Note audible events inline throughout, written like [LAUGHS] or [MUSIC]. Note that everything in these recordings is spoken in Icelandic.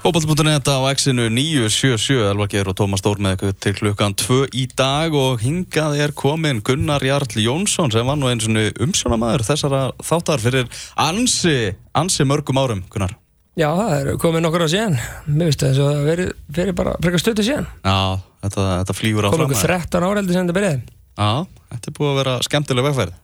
Fótball.net á X-inu 977 Elvar Geir og Tómas Stór með ykkur til klukkan 2 í dag og hingað er komin Gunnar Jarl Jónsson sem var nú eins og umsjónamaður þessara þáttar fyrir ansi, ansi mörgum árum Gunnar. Já, það er komin nokkur á síðan. Mér finnst það að það verið bara frekar stötu síðan. Já, þetta, þetta flýgur á Komið okkur 13 áreldi sem þetta byrjaði. Já, þetta er búið að vera skemmtileg vegferð.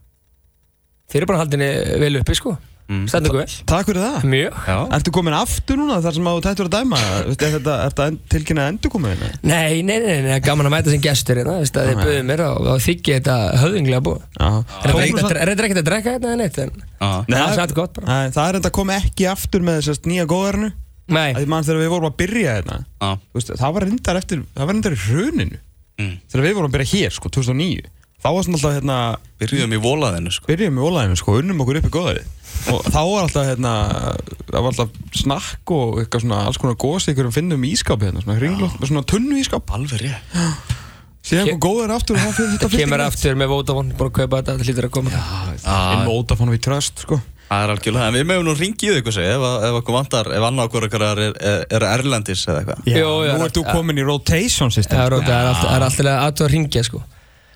Þeir eru bara haldinni vel uppi sko Mm. Stendur ykkur vel. Takk fyrir það. Mjög. Já. Ertu komin aftur núna þar sem á tættur að dæma? Er þetta, er þetta tilkynnað endur komið hérna? Nei, nei, nei, nei, gaman að mæta sem gestur hérna. Það er buðið mér og, þykki þetta höfðinglega búið. Er þetta ekkert að drekka hérna eða neitt? Nei, það er gott bara. Nei, það er enda komið ekki aftur með þessast nýja góðarnu. Nei. Því mann þegar við vorum að byrja hérna, það var reyndar eftir, það var reyndar í hruninu. Mm. Þegar við vorum að byrja hér, sko, 2009 þá var svona alltaf hérna byrjuðum í volaðinu sko. Byrjuðum í volaðinu sko, unnum okkur upp í góðari og þá var alltaf hérna það var alltaf snakk og eitthvað svona alls konar góðs ykkur um finnum ískap hérna svona hringlótt, svona tunnu ískap alveg rétt. Síðan kom góður aftur og það fyrir þetta kemur aftur með Vodafone, bara að kaupa þetta þetta hlýtur að koma. Inn Vodafone við tröst sko. Það er algjörlega, en við meðum nú ringið ykkur seg, ef, ef okkur vantar, ef annað okkur er, er, er erlendis eða eitthvað. Já, nú ert þú komin í rotation system. Já, það er alltaf að ringja sko.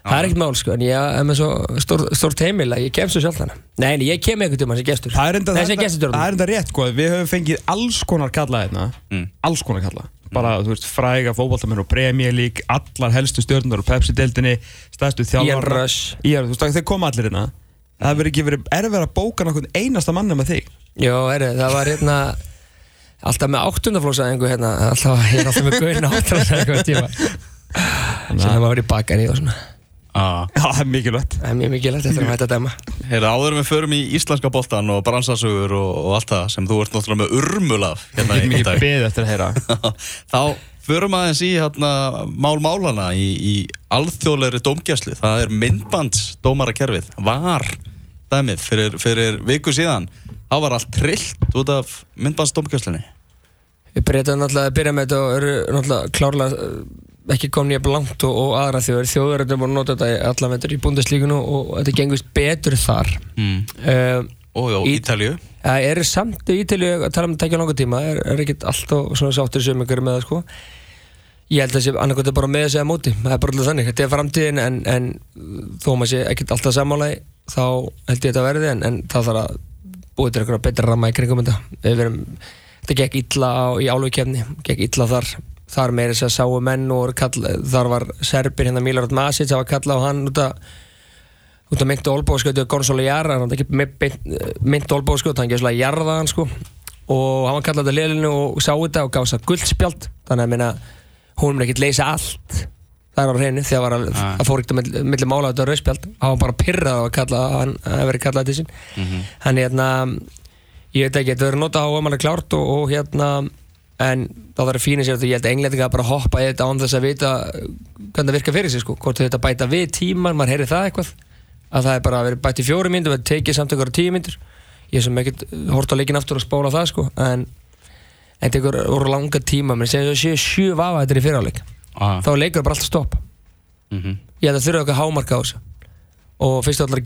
Það er ekkert mál sko, en ég er með svo stór, stórt heimil að ég kem svo sjálf þannig. Nei, en ég kem ekkert um hans sem gestur. Það er enda, það er enda rétt, sko, við höfum fengið alls konar kalla hérna, mm. alls konar kalla. Bara, mm. þú veist, fræga fókbaltamenn og Premier League, allar helstu stjórnur og Pepsi-deltinni, stæðstu. Ian Rush. Ian, þú veist, þeir koma allir hérna. Það verður ekki verið erfið að bóka nákvæmlega einasta manna með þig. Jó, er það var hérna alltaf með áttundaflósaðingu hérna, alltaf, ég er alltaf með gauðin áttundaflósaðingu tíma. [LAUGHS] Sem það var í bakari og svona. Já, það er mikilvægt. Það er mjög mikilvægt eftir að hætta að dæma. Heyrðu, áður við förum í íslenska boltan og bransasugur og, og allt það sem þú ert náttúrulega með urmul af hérna í dag. Mikið beð eftir að heyra. [LAUGHS] Þá förum aðeins í hérna, mál-málana í, í alþjóðleiri dómgjæslu Það er myndbandsdómarakerfið Var dæmið fyrir, fyrir viku síðan. Þá var allt trillt út af myndbandsdómgjæslunni Við breytum náttúrulega að byrja með þetta og eru náttúrulega klárlega ekki komni upp langt og, og aðra þjóður þjóður er búin að nota þetta allaveg í búndaslíkunu og þetta gengust betur þar. Mm. uh, og á Ítalju það er samt í Ítalju að tala um að tekja langa tíma er, er ekkert alltaf svona sáttur sem ykkur með það sko? Ég held að það sé annarkvæmt bara með þessi að móti það er bara alltaf þannig, þetta er framtíðin en, en þó maður sé ekkert alltaf samála þá held ég þetta að verði en, en það þarf að búið til eitthvað betra ramma í kringum þetta. Við verum þetta gekk illa á, í álugkefni, gekk illa þar þar með þess að sáu menn og kall, þar var Serbir hérna Milorad Masic það var kallað á hann út af út af myndu olbóðskjötu Gonzalo Jarra hann var ekki myndu olbóðskjötu hann gefði svona jarða hann sko. Og hann var kallað á liðlinu og sá þetta og gaf þess að guldspjald. Þannig að minna hún er ekkert leysa allt. Það er á hreinu þegar var að, að fóríkta millir milli mála þetta rauðspjald. Hann var bara pyrrað að kalla hann að vera kallað til sín. Mm -hmm. hann hérna ég veit ekki þetta verður nota á að mann er klárt og, og hérna en þá þarf það að fýna sér að ég held að englendinga bara hoppa í þetta án þess að vita hvernig það virkar fyrir sig sko, hvort þetta bæta við tíman, maður heyri það eitthvað. Að það er bara að vera bætt í fjóri myndu og tekið samt ykkur á tíu myndur ég sem ekkert hort á leikin aftur og spóla það sko. En þetta ykkur voru langa tíma menn sem séu sjú vafaðir í fyriráleik ah. þá leikur bara alltaf stopp mm -hmm. ég held að þurfa okkar hámarka á þessu. Og fyrst og allar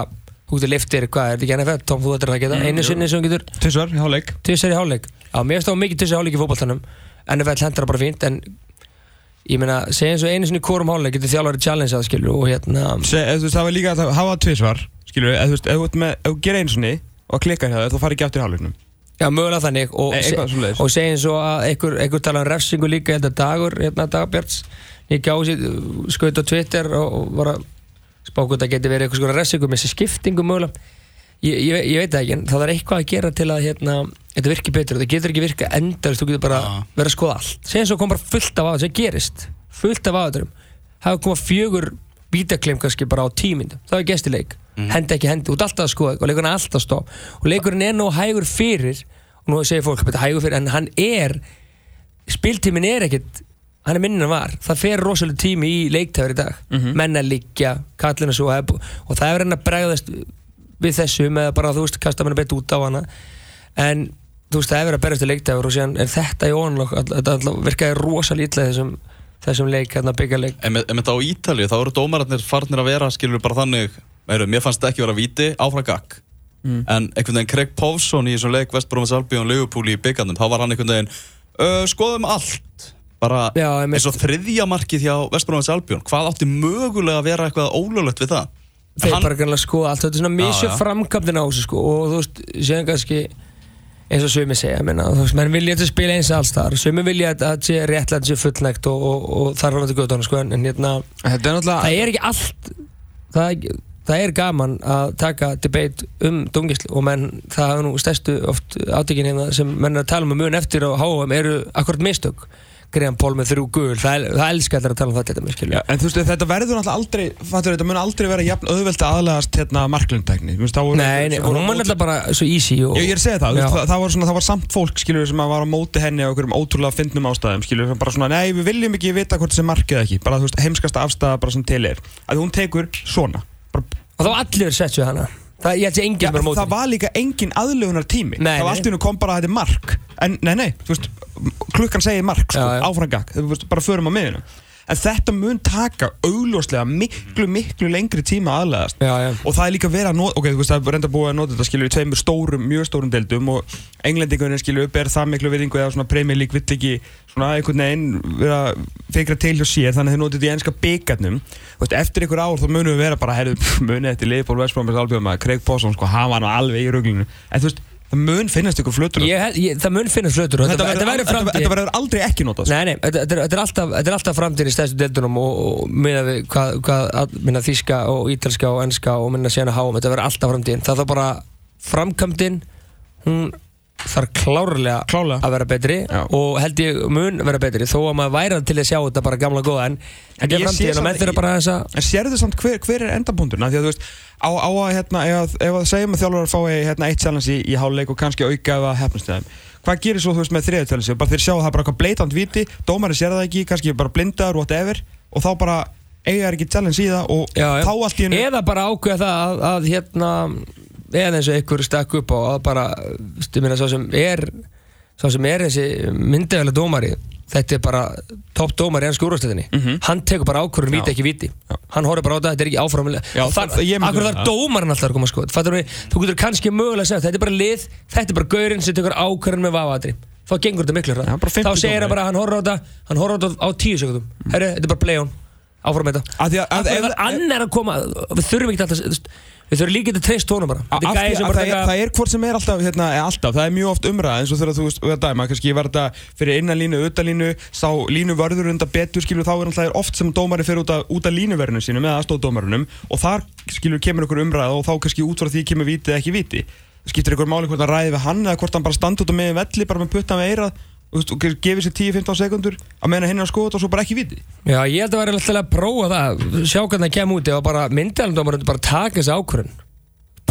að þetta er þetta svo þú í liftir, hvað er þetta ekki NFL? Tom, þú ættir að geta, einu sinni sem getur. Tissar í háleik Tissar í háleik, já, mér finnst það mikið tissar í háleik í fókbaltanum NFL hendur það bara fínt, en ég meina, segja eins og einu sinni í kórum háleik getur þjálfari challenge að, skilju, og hérna Se, þú veist, það var líka að hafa tvísvar skilju, þú veist, ef þú gerir einu sinni og klikkar hérna, þá farir ekki aftur í háleiknum Já, mögulega þannig og, e se, og eins og að einhver, einhver tala um refsingu líka, hérna dagur, hérna dagbjörns ég gáði skaut á Twitter og var að spákvöld að geti verið eitthvað svona resingum með þessi skiptingum mögulega. Ég, ég, ég veit ekki, en það er eitthvað að gera til að hérna, þetta virkir betur, þetta getur ekki virka endalist, þú getur bara ah. verið að skoða allt. Sen svo kom bara fullt af aðeins, það gerist. Fullt af aðeinsum, það kom fjögur vítakleim kannski bara á tímindum það er gestileik, mm. hendi ekki hendi út alltaf að skoða og leikurinn er alltaf stá og leikurinn er nú hægur fyrir og nú segir fólk, hægur fyrir, en hann er spiltímin er ekkit hann er minnin að var, það fer rosalega tími í leiktæður í dag, mm -hmm. menna líkja kallina svo hef, og það er að bregðast við þessu með bara þú veist, kasta manna bett út á hana. En þú veist, það er verið að berjast í leiktæður og síðan er þetta í óanlokk þetta virkaði rosalega ítla þessum þessum leik, hérna byggjarleik En með þetta á Ítalið, þá eru dómararnir farnir að vera skilur bara þannig, meirum, mér fannst þetta ekki vera viti áfram gakk en einhvern veginn Craig Pawson í þessum leik Vestbrómans Albjörn Liverpool í byggandum þá var hann einhvern veginn skoðum allt bara eins og þriðja markið hjá Vestbrómans Albjörn hvað átti mögulega að vera eitthvað ólöglegt við það? Þeir Hann- bara kannar skoða allt þetta er svona misjöf já. framkvæmdina á þessu sko. Og þú veist, séðan kannski eins og sumi segja, menna, þú veist, menn vilja þetta spila eins alls þar, sumi vilja að þetta sé réttlega þetta sé fullnægt og, og, og þar er þetta göttunum sko, en, en hérna, Þetta er náttúrulega það er ekki allt það er, ekki- það er gaman að taka debate um dungislu og menn, það hafa nú stærstu oft átökin hérna sem menn er að tala um að mun eftir á HM eru akkurat mistök Graham Paul með þrjú gul, það, það elskar allir að tala um þetta skilja Já, en þú veist, þetta verður náttúrulega aldrei fattur, þetta mun aldrei vera jafn auðvelt að aðlegast hérna marklundtækni Nei, hún var náttúrulega bara svo easy og, Ég, ég er að segja það, það, það, var svona, það var samt fólk skilur, sem var á móti henni á einhverjum ótrúlega fyndnum ástæðum skilur, bara svona, nei við viljum ekki vita hvort þessi markið ekki, bara þú veist, heimskasta afstæða bara sem til er, að hún tekur svona. Bara, og þá allir sér hana það, ég held að enginn var móti það var líka engin aðlögunar tími Nei, það var allt í hennu kom bara að þetta er mark. En nei, nei, þú veist, klukkan segir mark sko, Já, já. áfram gag, þú veist, bara förum á miðuna en þetta mun taka augljóslega miklu, miklu lengri tíma að aðlegast Já, já. og það er líka verið að nota, ok, þú veist, það er reynda búið að nota þetta skilur í tveimur stórum, mjög stórum deildum og englendingunni skilur upp er það miklu virðingu eða svona League vill ekki svona einhvern veginn vera fikra til hjá sér þannig að nota þetta í enska byggarnum eftir einhver ár þá munum við vera bara herðu, pff, munið eftir Leopold Westbrom albjörn maður, Craig Pawson, sko, hann var alveg í ruglunu en þú veist, það mun finnast ykkur flötur. Ég, ég, það mun finna flötur. Þetta verður aldrei ekki notað sko. Nei, nei, þetta, er- alltaf, alltaf framtíð í stæðstu deildunum og, og minna við hvað, hvað að- minna þíska og ítalska og enska og minna að háum, þetta verður alltaf framtíðin. Það er bara framkvæmdin hún þarf klárlega Klárlega. að vera betri Já. og held ég mun vera betri þó að maður væri til að sjá þetta bara gamla góða en þetta er framtíðin og menn þurfa bara þess að En sérðu samt hver, hver er endapunkturinn? Af Því að þú veist, á, á að hérna, ef, að- ef að segjum að fái hérna eitt challenge í, í háluleik og kannski auka hefnast þeim. Hvað gerir svo þú veist með challenge? Bara þeir sjá að það er bara eitthvað bleitant viti, dómarinn sér það ekki, kannski bara blindar, whatever, og þá bara eiga þær ekki challenge í það og já. þá allt í hennu... eða bara ákveða það að, að hérna eða eins og einhver stakk upp á að bara, stu minna, svo sem er svo sem er þessi myndiðalega dómari þetta er bara topp dómari í hans skúrastöðinni Mhm. hann tekur bara ákvörðun víti Já. ekki víti. Hann horfir bara á þetta, þetta er ekki áframlega Já, akkur þar dómarinn alltaf að koma sko þú? Getur kannski mögulega að segja þetta er bara lið, þetta er bara gaurinn sem tekur ákvörðun með vafaðri þá gengur þetta miklu Já, 50 þá segir hann bara, hann horfir á þetta hann horfir á þetta á tíu sekundum herru, þetta er bara play on. Áfram með þetta. Að- að- ef- þarf annar að koma? Við þurfum ekki alltaf við þurfum líka til treyst tónum bara. Af er að sem það, er, það er hvort sem er alltaf, hérna, er alltaf, það er mjög oft umræð eins og þegar þú veist, við að dæma, kannski þetta fyrir innanlínu, utanlínu, sá línu vörður undan betur, skilur, þá er alltaf oft sem dómari fyrir út, að, út af línuverðinu sínu með aðstóðdómarunum og þar, skilur, kemur ykkur umræð og þá kannski út frá því kemur viti eða ekki viti skiptir ykkur máli hvort hann ræði við hann eða hvort hann bara standi út á meðin velli, bara með putta með eirað og, og gefið sér 10-15 sekundur að hinn er að skoða og svo bara ekki viti. Já, ég held að vera alltaf að prófa það. Sjá hvernig það kemur út ef að bara myndalendómar bara taka þessi ákvörðun.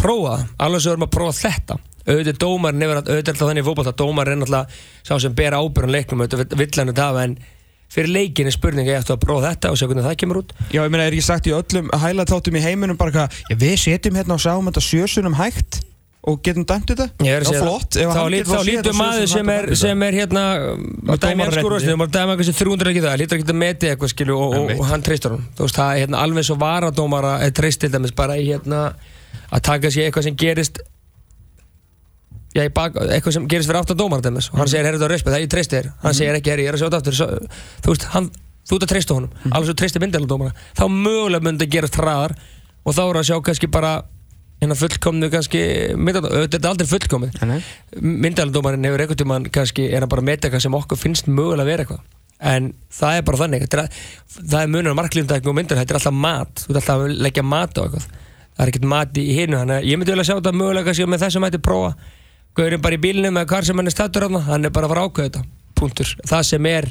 Prófa alveg svo erum að prófa þetta. Auðvitað dómarinn að auðvitað alltaf þannig í fótbolta að dómarinn er alltaf sá sem ber ábyrðan leiknum auðvitað vill hann þetta hafa en fyrir leikin er spurning ég ættu að prófa þetta og sjá hvernig það kemur út? Já, ég meina, er ekki sagt í öllum hæla þáttum í heiminum bara hvað, já, við setjum hérna og sáum þetta sjösunum hægt og getum dæmt þetta? Ég er segja flott, það. þá, þá lítur maður sem er, sem er hérna dæmi dómararéttindi. enskurústin, maður dæmi eitthvað sem 300 ekki það lítur ekki að meti eitthvað skilu og, og, og hann treystur hann þú veist það er hérna alveg svo varadómara er treyst til dæmis bara í hérna að taka sér eitthvað sem gerist já, í bak, eitthvað sem gerist fyrir aftan dómara dæmis. Og hann Mhm. segir, herri þetta var respekt, það ég treysti þér. Hann segir ekki, herri, ég er að sjá þetta aftur. Þú veist, hann, þú ert að treysta honum. Mhm. alveg svo treysti myndalendómara þá mögulega myndi að gerast hraðar og þá er að sjá kannski bara hérna fullkomnu kannski þetta er aldrei fullkomið. Nei. myndalendómarinn hefur einhvern tímann kannski er hann bara að meta eitthvað sem okkur finnst mögulega að vera eitthvað. En það er bara þannig þetta er, að- það er munur á marklífndækning og myndar þetta er alltaf mat, þú ert alltaf að leggja mat á eitthvað. Það er ekkert mat í hinu þannig að ég myndi vel að sjá þetta mögulega kannski með þessum hætti prófa. Gaurinn bara í bílnum eða hvar sem hann er stættur hann hann er bara að fara að ákveða þetta. Punktur, það sem er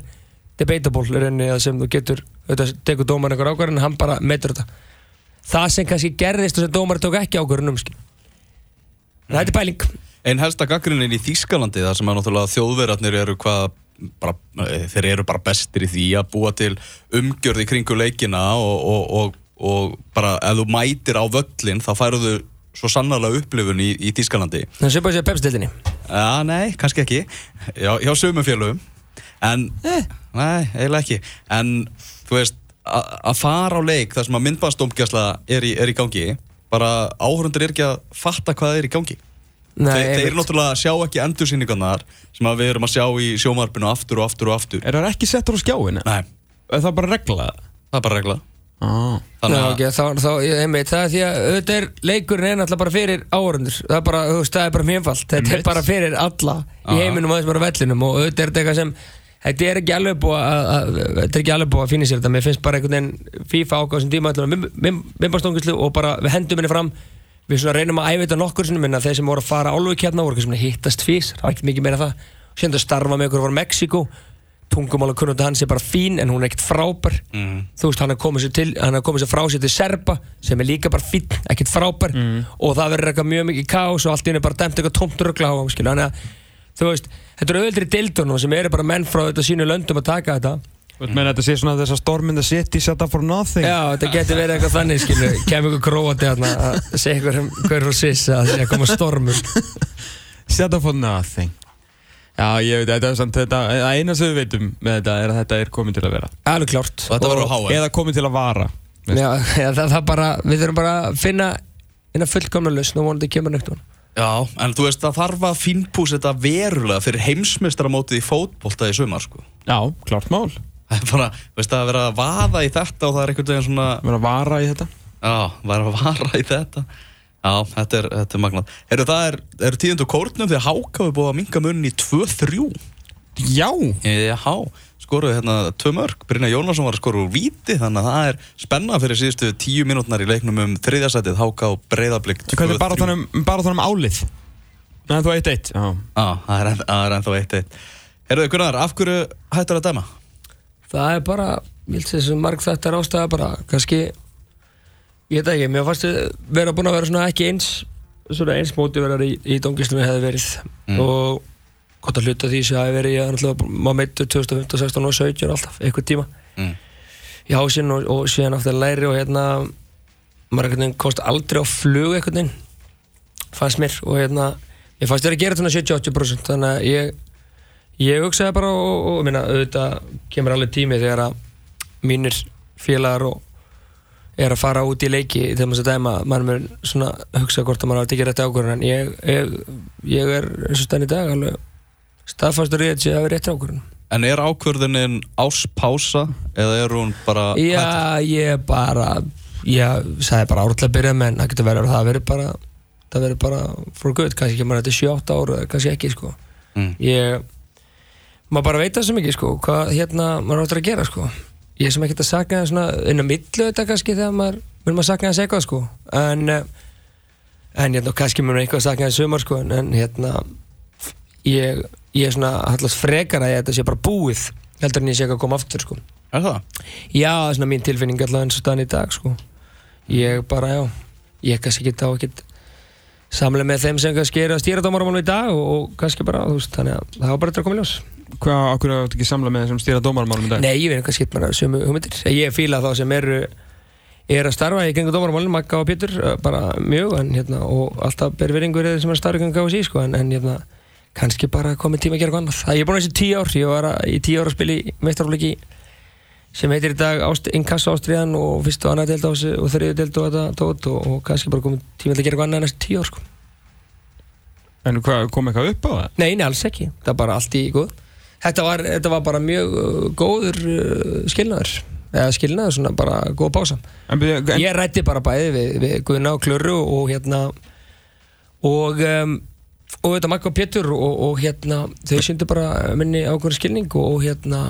debatable er rauninni það sem þú getur auðvitað tekur dómarinn einhver ákvarðin hann bara metur þetta það sem kannski gerðist og sem dómarinn tók ekki ákvarðin um skil. það er pæling. Einn helsta gaggrinnin í Þýskalandi þar sem að náttúrulega þjóðverðarnir eru hvað bara, eh, þeir eru bara bestir í því að búa til umgjörð í kringu leikina og, og, og, og bara ef þú mætir á völlin þá færðu svo sannarlega upplifun í, í Þýskalandi. Það sé bara sér pepstildinni Já, nei, kannski ekki. Já, hjá sömum félögum. En, nei, eiginlega ekki. En, þú veist, að fara á leik þar sem að myndbæðstómgjastla er, er í gangi bara áhörundur er ekki að fatta hvað er í gangi Nei, Þeir, þeir einmitt. náttúrulega sjá ekki endursýningarnar sem að við erum að sjá í sjómarpinu aftur og aftur og aftur Er það ekki settur á skjáinu? Nei, Er það bara regla? það er bara regla Ah. Þannig að ok, þá, þá, einmitt, það er því að auðvitað er leikurinn er náttúrulega bara fyrir áhörundur það er bara, það er bara mjög einfalt þetta er bara fyrir alla í heiminum þessum bara vellinum og auðvitað er þetta eitthvað sem þetta er ekki alveg búið að, að þetta er ekki alveg búið að finna sér þetta. Mér finnst bara einhvern veginn FIFA ákvæð sem tíma mimbastóngislu og bara við hendum henni fram. Við svona reynum að æfa þetta nokkur sinni minna þeir sem voru að fara álöku hérna voru svona hittast fís það var ekki mikið meira en það. Síðan að starfa með ykkur frá Mexiko tungumála kunnandi hans er bara fín en hún er ekkert frábær. Mm, þú veist, hann er komið sér, til, hann er komið sér frá sér til Serba sem er líka bara fín, ekkert frábær. Og það verður eitthvað mjög mikið kaos og allt í henni bara dæmt eitthvað tómt röggla á hann skilur. þannig að, þú veist, þetta eru öðvöldri dildunum sem eru bara menn frá þetta sínu löndum að taka þetta. Þú meina þetta sé svona þess að storm in the city set up for nothing? Já, þetta getur verið eitthvað þannig, skilu [LAUGHS] kem ykkur hérna að segja ykkur hver frá Siss að það sé að koma stormur. [LAUGHS] Set up for nothing. Já, ég veit, þetta er samt þetta Það eina sem við veitum með þetta er að þetta er komið til að vera. Alveg klárt. Og þetta verður á HM Eða komið til að vara já, [LAUGHS] já, það, það bara, við þurfum bara að finna eina fullkomna lausn og vonandi kemur neitt hún Já, en þú veist, það þarf að fínpúsa þetta verulega fyrir heimsmeistaramótið í fótbolta í sumar, sko. Já, klart mál Það er bara, veist, að vera að vaða í þetta og það er einhvern veginn svona, erum að vara í þetta já, vera að vara í þetta. Já, þetta er, þetta er magnað. Heyrðu, það er, er tíðundu kórnum að Háka við búið að minga munni í 2-3. Já Já, skoruðu hérna tvö mörg. Brynja Jónasson var að skoru úr víti, þannig að það er spennað fyrir síðustu tíu mínútnar í leiknum um þriðjasætið, Háka og Breiðablík 2-3. Hvernig bara þannig um, bara þannig um álið það er, enn- það er ennþá eitt eitt. Heyrðu, Gunnar, af hverju hættur að dæma? Það er bara, ég held þessu marg þetta er ástæða bara, kannski ég veit ekki, mér fannst vera búin að vera svona ekki eins svona eins mótiverar í, í gott að hluta því sem hafi verið ég er náttúrulega maður meittur 2015, 16 og 17 alltaf, eitthvað tíma Mm. í hásinn og, og síðan aftur læri og hérna maður einhvern veginn komst aldrei á flug einhvern veginn fannst mér og hérna ég fannst þér að gera svona 70-80% þannig að ég ég hugsaði bara og, og minna, auðvitað kemur alveg tími þegar að mínir félagar og er að fara út í leiki þegar maður að dæma, maður mun svona hugsa hvort að maður hafi tekið rétt ákvörðun en ég, ég, ég er eins og stenn í dag alveg staðfastur í sé að vera rétt ákvörðun En er ákvörðunin áspása eða er hún bara hættur? Já, ég bara ég sagði bara árlega byrja menn það getur verið að það verið bara það verið bara for good, kannski kemur þetta 7-8 ára kannski ekki sko. Mm. ég, maður bara veit það sem ekki sko hvað hérna maður áttur að gera sko. Ég er sem ekki að sakna það svona inn á millu þetta kannski þegar maður vil maður sakna það eitthvað sko. En eh, en hérna kannski maður eitthvað að sakna það sumar sko en, en hérna ég, ég er svona allast frekar að þetta sé bara búið heldur en ég sé ekki að koma aftur sko Er það? Já, það er svona mín tilfinning allavega eins og staðan í dag sko. Ég bara, já Ég kannski ekki þá ekki samlega með þeim sem kannski er að stýra dómaramálum í dag og, og kannski bara, þú veist, þannig að það var bara eftir að koma í ljós Hvað, okkur þetta ekki samla með þessum stýra dómarmálum í dag? Nei, ég veit kannski bara sömu hugmyndir Ég fíla þá sem eru er að starfa í gengur dómaramálum, Magga og Pétur eh, bara mjög, en hérna og alltaf ber veringur eða sem er að starfa í gengur KSI sko, en, en hérna, kannski bara komið tíma að gera eitthvað annað. Það- Ég er búin að þessi tíu ár, ég var í tíu ár að spila í meistarfliki sem heitir í dag ást, Inkasso Ástriðan og fyrst og annað deild á þessu og þriðu deild og þetta tótt og, og kannski bara komið tíma að gera eitthvað annað næstu tíu ár sko. En hvað, kom eitthvað upp á það? Nei, nei, alls ekki, það er bara allt í góð. Þetta var, þetta var bara mjög uh, góður uh, skilnaður. Eða skilnaður, svona bara góð pása. En, en, Ég rætti bara bæði við, við Guðna og Klöru og hérna og um, og þetta og Pétur og, og hérna þau sýndu bara minni ákveður skilning og, og hérna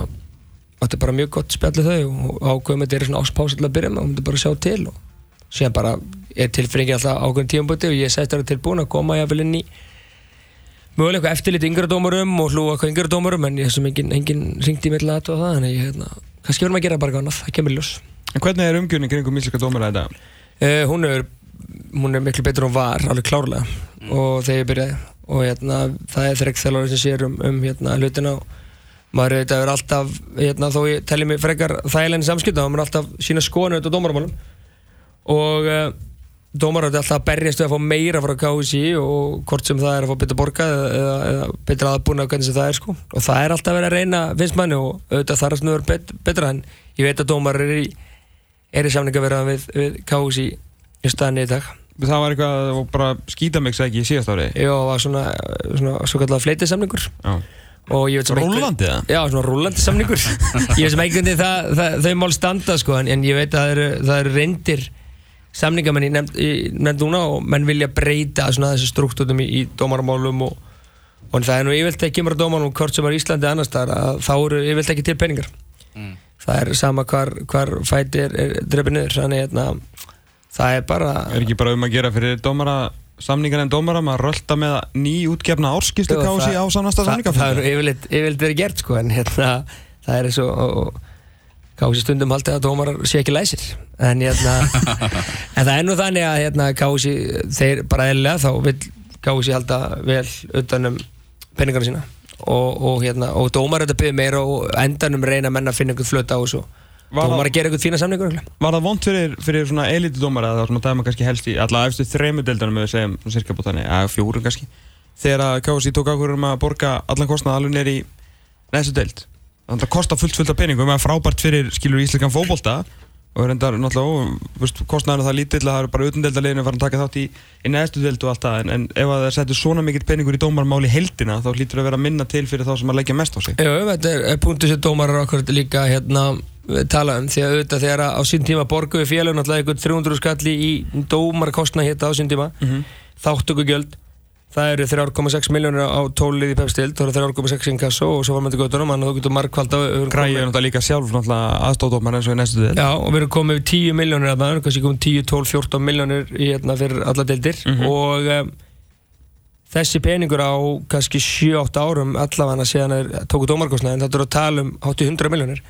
þetta er bara mjög gott spjallið þau og ákveðum þetta er svona áspása til að byrja með og myndi bara sjá til og síðan bara er tilfinningin alltaf ákveðin tímaböti og ég sætti það tilbúin að koma jáfnvel inn í mögulega eitthvað eftirlit yngra dómarum og hlúa eitthvað yngra dómarum en ég sem engin, engin ringdi í milli að og það þannig ég, hérna, kannski verðum að gera bara annað, það kemur ljós en hvernig er umgjörning kringum íslenska dómara þetta? Uh, hún, er, hún er miklu betur en hún var alveg klárlega og þegar ég byrjaði. Og hérna, það er þrekt þjálfari sem sér um, um hérna, hlutina og maður er þetta alltaf hérna, þó ég telli mig frekar þægilegni samskipta þá er maður alltaf sína skoðinu þetta dómarmálum og uh, dómarar er alltaf að berjast við að fá meira frá KSI og hvort sem það er að fá betur borgað eða, eða, eða betur aðbúna hvernig sem það er sko. og það er alltaf verið að reyna finnst manni og auðvitað þar að snuður bet, betra en ég veit að dómarar er í, er í samninga við, við KSI í staðinni í dag það var eitthvað og bara skýta mig ekki í síðast ári Jó, það var svona, svona svo Já. veit sem einhver- Rúllandi eða? Já, svona rúllandi samningur. [LAUGHS] Ég veit sem einhvern veginn það, það, þau mál standa sko, en, en ég veit að það eru, það eru reyndir samningamenn í nefnd, í nefnd núna og menn vilja breyta svona þessi struktúrum í, í dómarmálum og, og það er nú yfirlt ekki að dómarmálum hvort sem er Íslandi annars þar að þá eru yfirlt ekki til peningar. Það er sama hvar, hvar fæti er, er drefið niður þannig hérna það er bara Er ekki bara um að gera fyrir dómara samningar en dómara maður rölda með ný útgefna árskýrslu Jú, kási á samnasta það, það er yfirleitt, verið gert sko en hérna það er eins og, Kási stundum haldið að dómarar sé ekki læsir. En hérna [LAUGHS] en það er nú þannig að hérna Kási þeir bara eðlilega þá vil Kási halda vel utanum peningarna sína. Og, og hérna og dómar þetta byrði meira og endanum reyna menn að finna einhvern flöta á þessu dómar að gera einhvern fína samningur. Var það vond fyrir, fyrir svona elitidómara eða svona dæma kannski helst í alla efstu þremu deildunum við segjum cirka búið þannig, eða fjórum kannski þegar að KSI tók ákvörður um að borga allan kostnað alveg neyri næstu deild þannig að það kostar fullt fullt af peningum það er frábært fyrir skilur íslengan fótbolta og er enda náttúrulega, kostnaðan það lítill að það eru bara utandeildarleginu að fara að taka þátt í, í næstu deild og allt það en, en ef að það settur svona mikill peningur í dómarmáli heldina þá hlýtur að vera minna til fyrir þá sem að leggja mest á sig Jú, þetta er punktu sem dómarar okkur líka hérna tala um því að auðvitað þegar að á sín tíma borgu við félagin alltaf einhvern 300 skalli í dómarkostna hérna á sín tíma Mhm. þáttugugjöld það eru 3,6 miljónir á tólið í pepstild það eru 3,6 í inkasso og svo var með þetta göttunum þannig að þú getur markvælt Græði er náttúrulega líka sjálf náttúrulega aðstóðdómar eins og í næstu deild Já, og við erum komið við 10 miljónir að það, kannski komið 10, 12, 14 miljónir hérna, fyrir alla deildir Mhm. og um, þessi peningur á kannski 7-8 árum allavega síðan er tóku dómarkostnaðin þetta er að tala um hátti 100 miljónir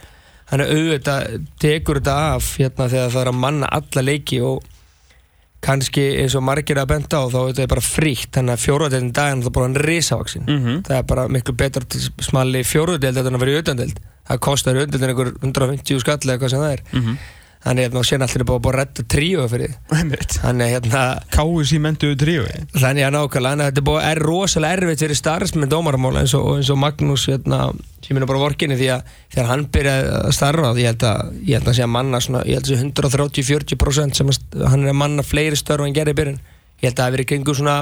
þannig að auðvitað tekur þetta af hérna þegar það er að manna alla leiki og kannski eins og margir að benda á þá er þetta bara fríkt þannig að fjóruðdeildin daginn er bara hann risavaksin Mhm. það er bara miklu til smalli fjóruðdeild en að vera í auðandeild það kostar auðandeildin einhver 150 skall eða hvað sem það er Mhm. Þannig hérna og sérna allir er búin að búin að redda tríu fyrir. Því þannig hérna KSI mentuðu tríu þannig að nákvæmlega þannig að þetta er, búið, er rosalega erfitt fyrir starfsmenn dómaramála eins og, eins og Magnús hérna, sem er bara vorkinni því að þegar hann byrjaði að starfa ég held að, ég held að sé að manna svona, ég held að sé 130-40% sem hann er að manna fleiri störf en gerði í byrjun. Ég held að það hafi verið kringu svona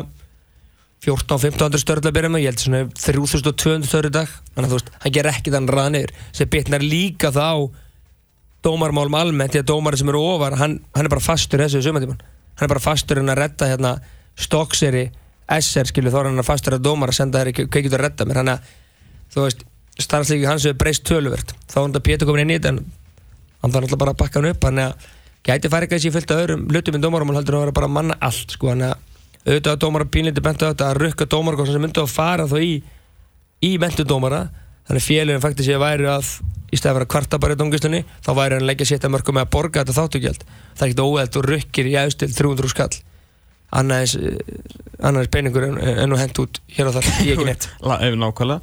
14-1500 störf til að byrja með ég held svona 3200 störf í dag. Þannig að þú veist, hann ger ekki þann ræðanir sem bitnar líka þá dómarmálum almennt því að dómari sem eru ofar hann, hann er bara fastur þessu sumatíman hann er bara fastur en að redda hérna stokkseri, SR skilu þá er hann fastur að dómar að senda þér ekki hvað getur að redda mér. Hann að þú veist starfslíki hans hefur breyst töluvert. Þá er hann að Pétur komin inn í þetta en hann þarf náttúrulega bara að bakka hann upp. Hann að gæti farið kannski fullt af öðrum hlutum í dómarum heldur að vera bara að manna allt sko. Hann að auðvitað að dómara pínlindi bentu að rukka dómara myndi að í í þannig félagin faktis ég væri að í stæði að vera kvarta bara í dómgjöslunni þá væri hann leggja sétta mörgum með að borga þetta þáttugjald það er ekkert óælt og rukkir í aðstil 300 skall. Annars, annars peningur en, en nú hent út hér og þar, ég ekki neitt. [LAUGHS] Ef Nákvæmlega.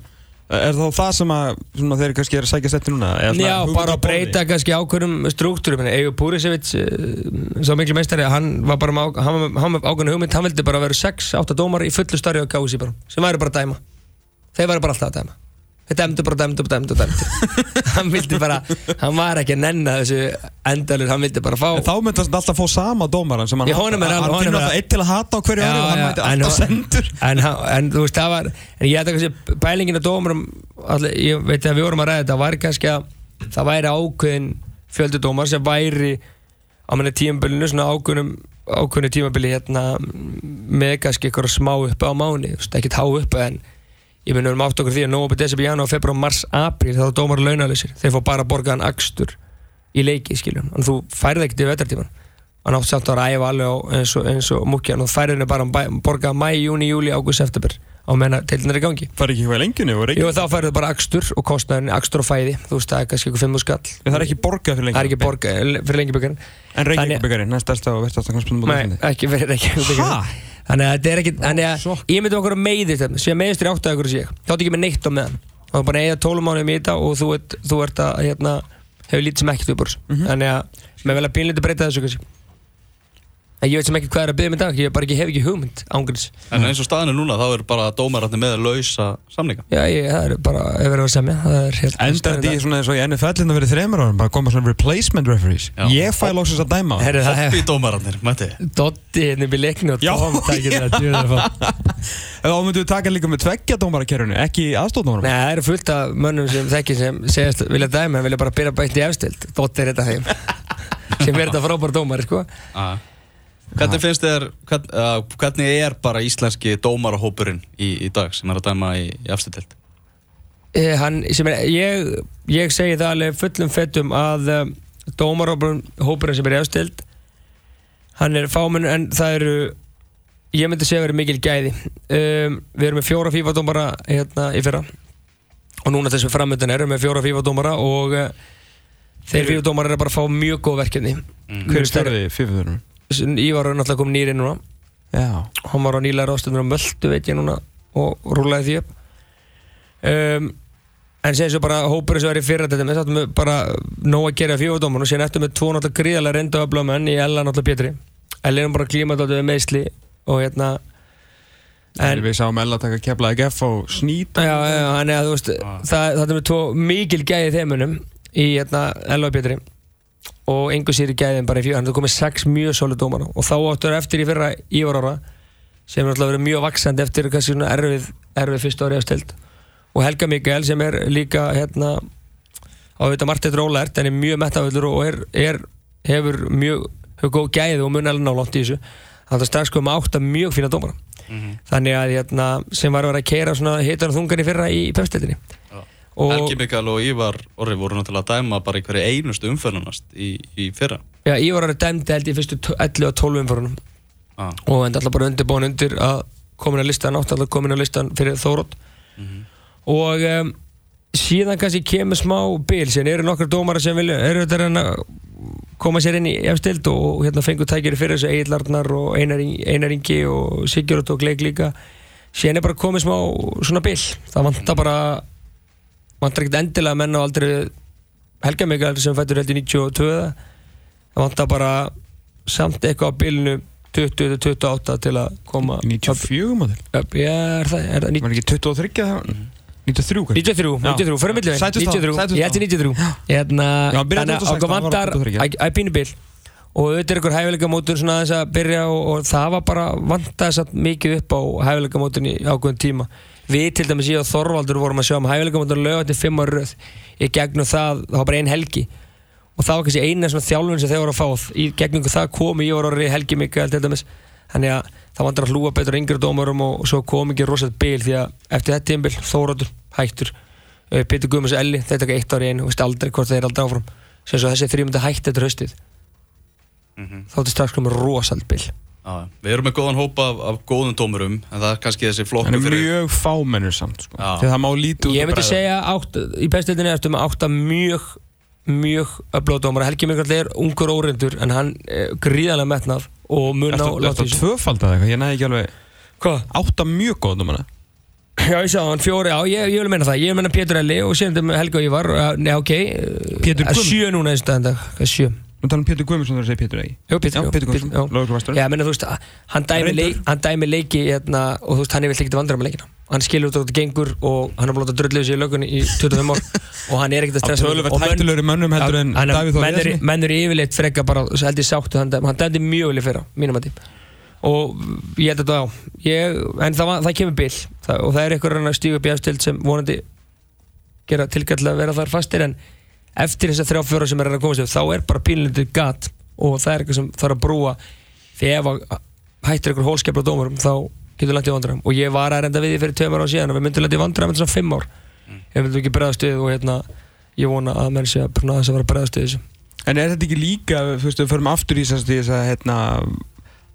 Er þá það sem að svona, þeir kannski er að sækja setti núna? Er Já, bara að breyta kannski ákveðum struktúrum. Egu Púrisevits, svo miklu meistari hann var bara með, á- hann, var- hann með ákveðinu hugmynd. Hann vildi bara vera 6-8 dómar í fullu starri á gási bara, sem væri bara að dæma. Þeir væri bara alltaf að dæma þeir dæmdu bara, dæmdu, dæmdu, dæmdu [LAUGHS] hann vildi bara, hann var ekki að nenna þessu endalur, hann vildi bara fá En Þá myndi hann alltaf fá sama dómaran sem hann Já, honum er alveg- Hann honum finnur er- alltaf eitt til að hata á hverju ári og hann mæti en, alltaf sendur. en, hann- en þú veist, það var en ég að kannski pælingin að dómurum allir, ég veit að við vorum að ræða þetta var kannski að það væri ákveðin fjöldi dómar sem væri á menni tímabilinu, svona ákveðnum ákveðinu tímabili hérna með kannski á en ég minn við erum átt okkur því að nógu desember, janúar, februar, mars, apríl þá er dómar launalysir, þeir fá bara að borga hann akstur í leiki, skiljum en þú færði ekkert í vetartíman hann átt samt að ræfa alveg á, eins og, og múkjan. Og færði henni bara að borga mæ, júni, júli, ágúst, september á meðan deildin er í gangi. Það er ekki hvað lengjunni Jú, þá færðu bara akstur og kostnaðin akstur og fæði. Þú veist, það er kannski eitthvað 5 skall. Það er ekki borgað fyrir það er byggarinn En Reykjavík-byggarinn, það er stærsta og knarspundum Nei, ekki fyrir Reykjavík Ha? Þannig að þetta er ekki Þannig að ég myndi okkur að meiði þetta Sér meiðistur í áttaði okkur sér Þá er ekki með neitt á meðan. Þá er bara eða tólum mánuðum í þetta Og þú þú ert að hérna Hefur lítið sem ekkert upp úr þessu. Þannig að Mér vel að pínlítið breyta þessu kannski En ég veit sem ekki hvað er að byggja mig í dag, ég bara ekki, hef ekki hugmynd ángurins. En eins og staðan er núna, þá er bara dómararnir með lausa samninga. Já, ég, það er bara, ef verið að semja, það er helt... Endar þetta í svona eins og í NFL-ina verið þreymur árum, bara koma svona replacement referees. Já. Ég fæ lóksins að dæma. Herru, það Hoppi dómararnir, mætti. Dotti hérna í leikni og Já, Tom tækir það djúður að fá. Þá myndum við taka líka með tveggja dómarakerfinu, ekki aðstóðdómarum. Nei, það eru fullt af mönnum sem þekki sem segast vilja dæma en vilja bara byrja bætt í efstild. Dotti [LAUGHS] er þetta þetta frábæra dómari, sko. Hvernig finnst þér, uh, hvernig er bara íslenski dómarahópurinn í, í dag sem er að dæma í, í afstættild? Eh, hann, sem ég, ég segi það alveg fullum fettum að um, dómarhópurinn sem er í efstild hann er fámenn en það eru ég myndi segja að vera mikil gæði. Um, við erum með fjóra FIFA-dómara hérna í fyrra. Og núna þessum framöndan erum við með fjóra FIFA-dómara og uh, þeir FIFA-dómara er bara að fá mjög góð verkefni. Hver er stærði fífðurinn? Ívar er náttúrulega komið nýri núna. Já. hann var á nýlega ráðstöndunum möldu veit ég núna og rúlaði því upp. Um, en sem svo bara hópur sem var í fyrra þetta við bara nóg að gera fjóðdóman og síðan eftir með tvo náttúrulega gríðarlega reyndu öfla menn í Ella náttúrulega Pétri. Ella er bara klímat áttið við meðsli og hérna En við sáum Ella taka keflaði geff á snýta. já, já, hann er að þú veist það, það er með tvo mikil gæði þeimunum í hérna Ella og Pétri og engu sér í gæðin bara í fjóð hann er komið sex mjög sólu dómara og þá áttur eftir í fyrra Ívar ára sem er alltaf verið mjög vaksandi eftir kannski svona erfið, erfið fyrst ári afstild og Helga Mikael sem er líka hérna á þetta Marteit Rólært en er mjög mettaföllur og er, er, hefur mjög hefur góð gæði og mun alveg nálátt í þessu. Þannig að strax komið átta mjög fína dómara. Þannig að hérna, sem var að vera að keira svona hitan og þungan í fyrra í pefstildinni Helgi Mikael og Ívar Orri voru náttúrulega að dæma bara í hverju einustu umförnunast í, í fyrra. já, Ívar er dæmdi held í fyrstu t- 11 og 12 umförunum Ah. og enda alltaf bara undirbúin undir að komin að listan, átt alltaf komin að listan fyrir Þórótt og um, síðan kannski kemur smá bil, síðan eru nokkur dómara sem vilja, eru þetta reyna að koma sér inn í efstild og hérna fengur tækiri fyrir þessu Egil Arnar og Einar, Ing- Einar Ingi og Sigurður og Gleik líka. Síðan er bara komið smá svona bil. Það vantar bara vantar ekkert endilega menn á aldrei Helga Mikael sem fættur held í 92 það vantar bara samt eitthvað á bilinu 20-28 til að koma 94 mótil. upp, já, er það, er það Var ekki 23 það? 93 kannski? 93, Já. 93, fyrir þá, 93, sætust ég til 93 Hérna, þannig að 2016, okkur vantar 23, já. að pínu bil og auðvitað er ykkur hæfileikamótun svona þess að byrja og, og það var bara vantaði satt mikið upp á hæfileikamótun í ákveðin tíma við til dæmis ég og Þorvaldur vorum að sjá um hæfileikamótun lögati fimm ára röð. Í gegnum það, það var bara ein helgi. Og það var kannski eina svona þjálfun sem þeir voru að fá. Í gegnum það komi ég var orðið helgi mikið til dæmis. Þannig að það vantar að hlúa betur yngri dómarum og, og svo kom ekki rosalega bil því að eftir þetta tímbil Þóróttur hættur. Pétur Guðmunds og Elli þetta ekki eitt ári einu og veist aldrei hvort þeir er aldrei áfram sem svo þessi þrjum þetta er Já, við erum með góðan hópa af, af góðum dómurum en það er kannski þessi Hann flokku er fyrir mjög fámennur samt, sko. Þegar það má lítið út ég að myndi segja átt, í bestildinni ertu með átta mjög mjög öflóðdómar Helgi Mikall er ungur óreindur en hann er gríðarlega metnað og mun á Ertu ertu láti að tvöfalda eitthvað? Ég næði ekki alveg hvað? átta mjög góðum hana. Já, ég sá hann fjóri, já, ég, ég vil meina það. Ég vil meina Pétur Elli og síðan þetta með Helga og Ívar. Uh, Nei, ok að? Nú tala um Pétur Guðmundsson þegar þú segir Pétur Egi. Jú, Pétur, Já, Pétur Guðmundsson, lögregluvasturinn. Já, menna, þú veist, hann dæmi, leik, hann dæmi leiki hérna, og þú veist, hann er vilt ekkert vandrar með leikina Hann skilur út á þetta gengur og hann er búin að dröllið sig í lögunni í 25 ár [LAUGHS] og hann er ekkert að stressa töluvert og menn- hættulegri mönnum heldur en er- Davíð Þór Viðarsson. menn eru yfirleitt frekka bara held ég sáttu hann hann dæmdi mjög vel í fyrra, mínum að og ég held að þetta á ég, en það, það kemur það, og það er eitthvað að stíga upp í afstild sem vonandi gera tilkallega að vera þar fastir en eftir þessar þrjá fjóra sem er að koma þá er bara pínlundur gat og það er eitthvað sem þarf að brúa að hættir ykkur hólskepla dómurum þá getur landið vandræðum og ég var að reynda við því fyrir tveim ára síðan og við myndum landið vandræðum eftir svona fimm ár ef við myndum ekki bregðast við og hérna ég vona að menn sé að pröfna þess að vera að bregðast við þessu En er þetta ekki líka, þú veist, við förum aftur í þess að þess að, hérna,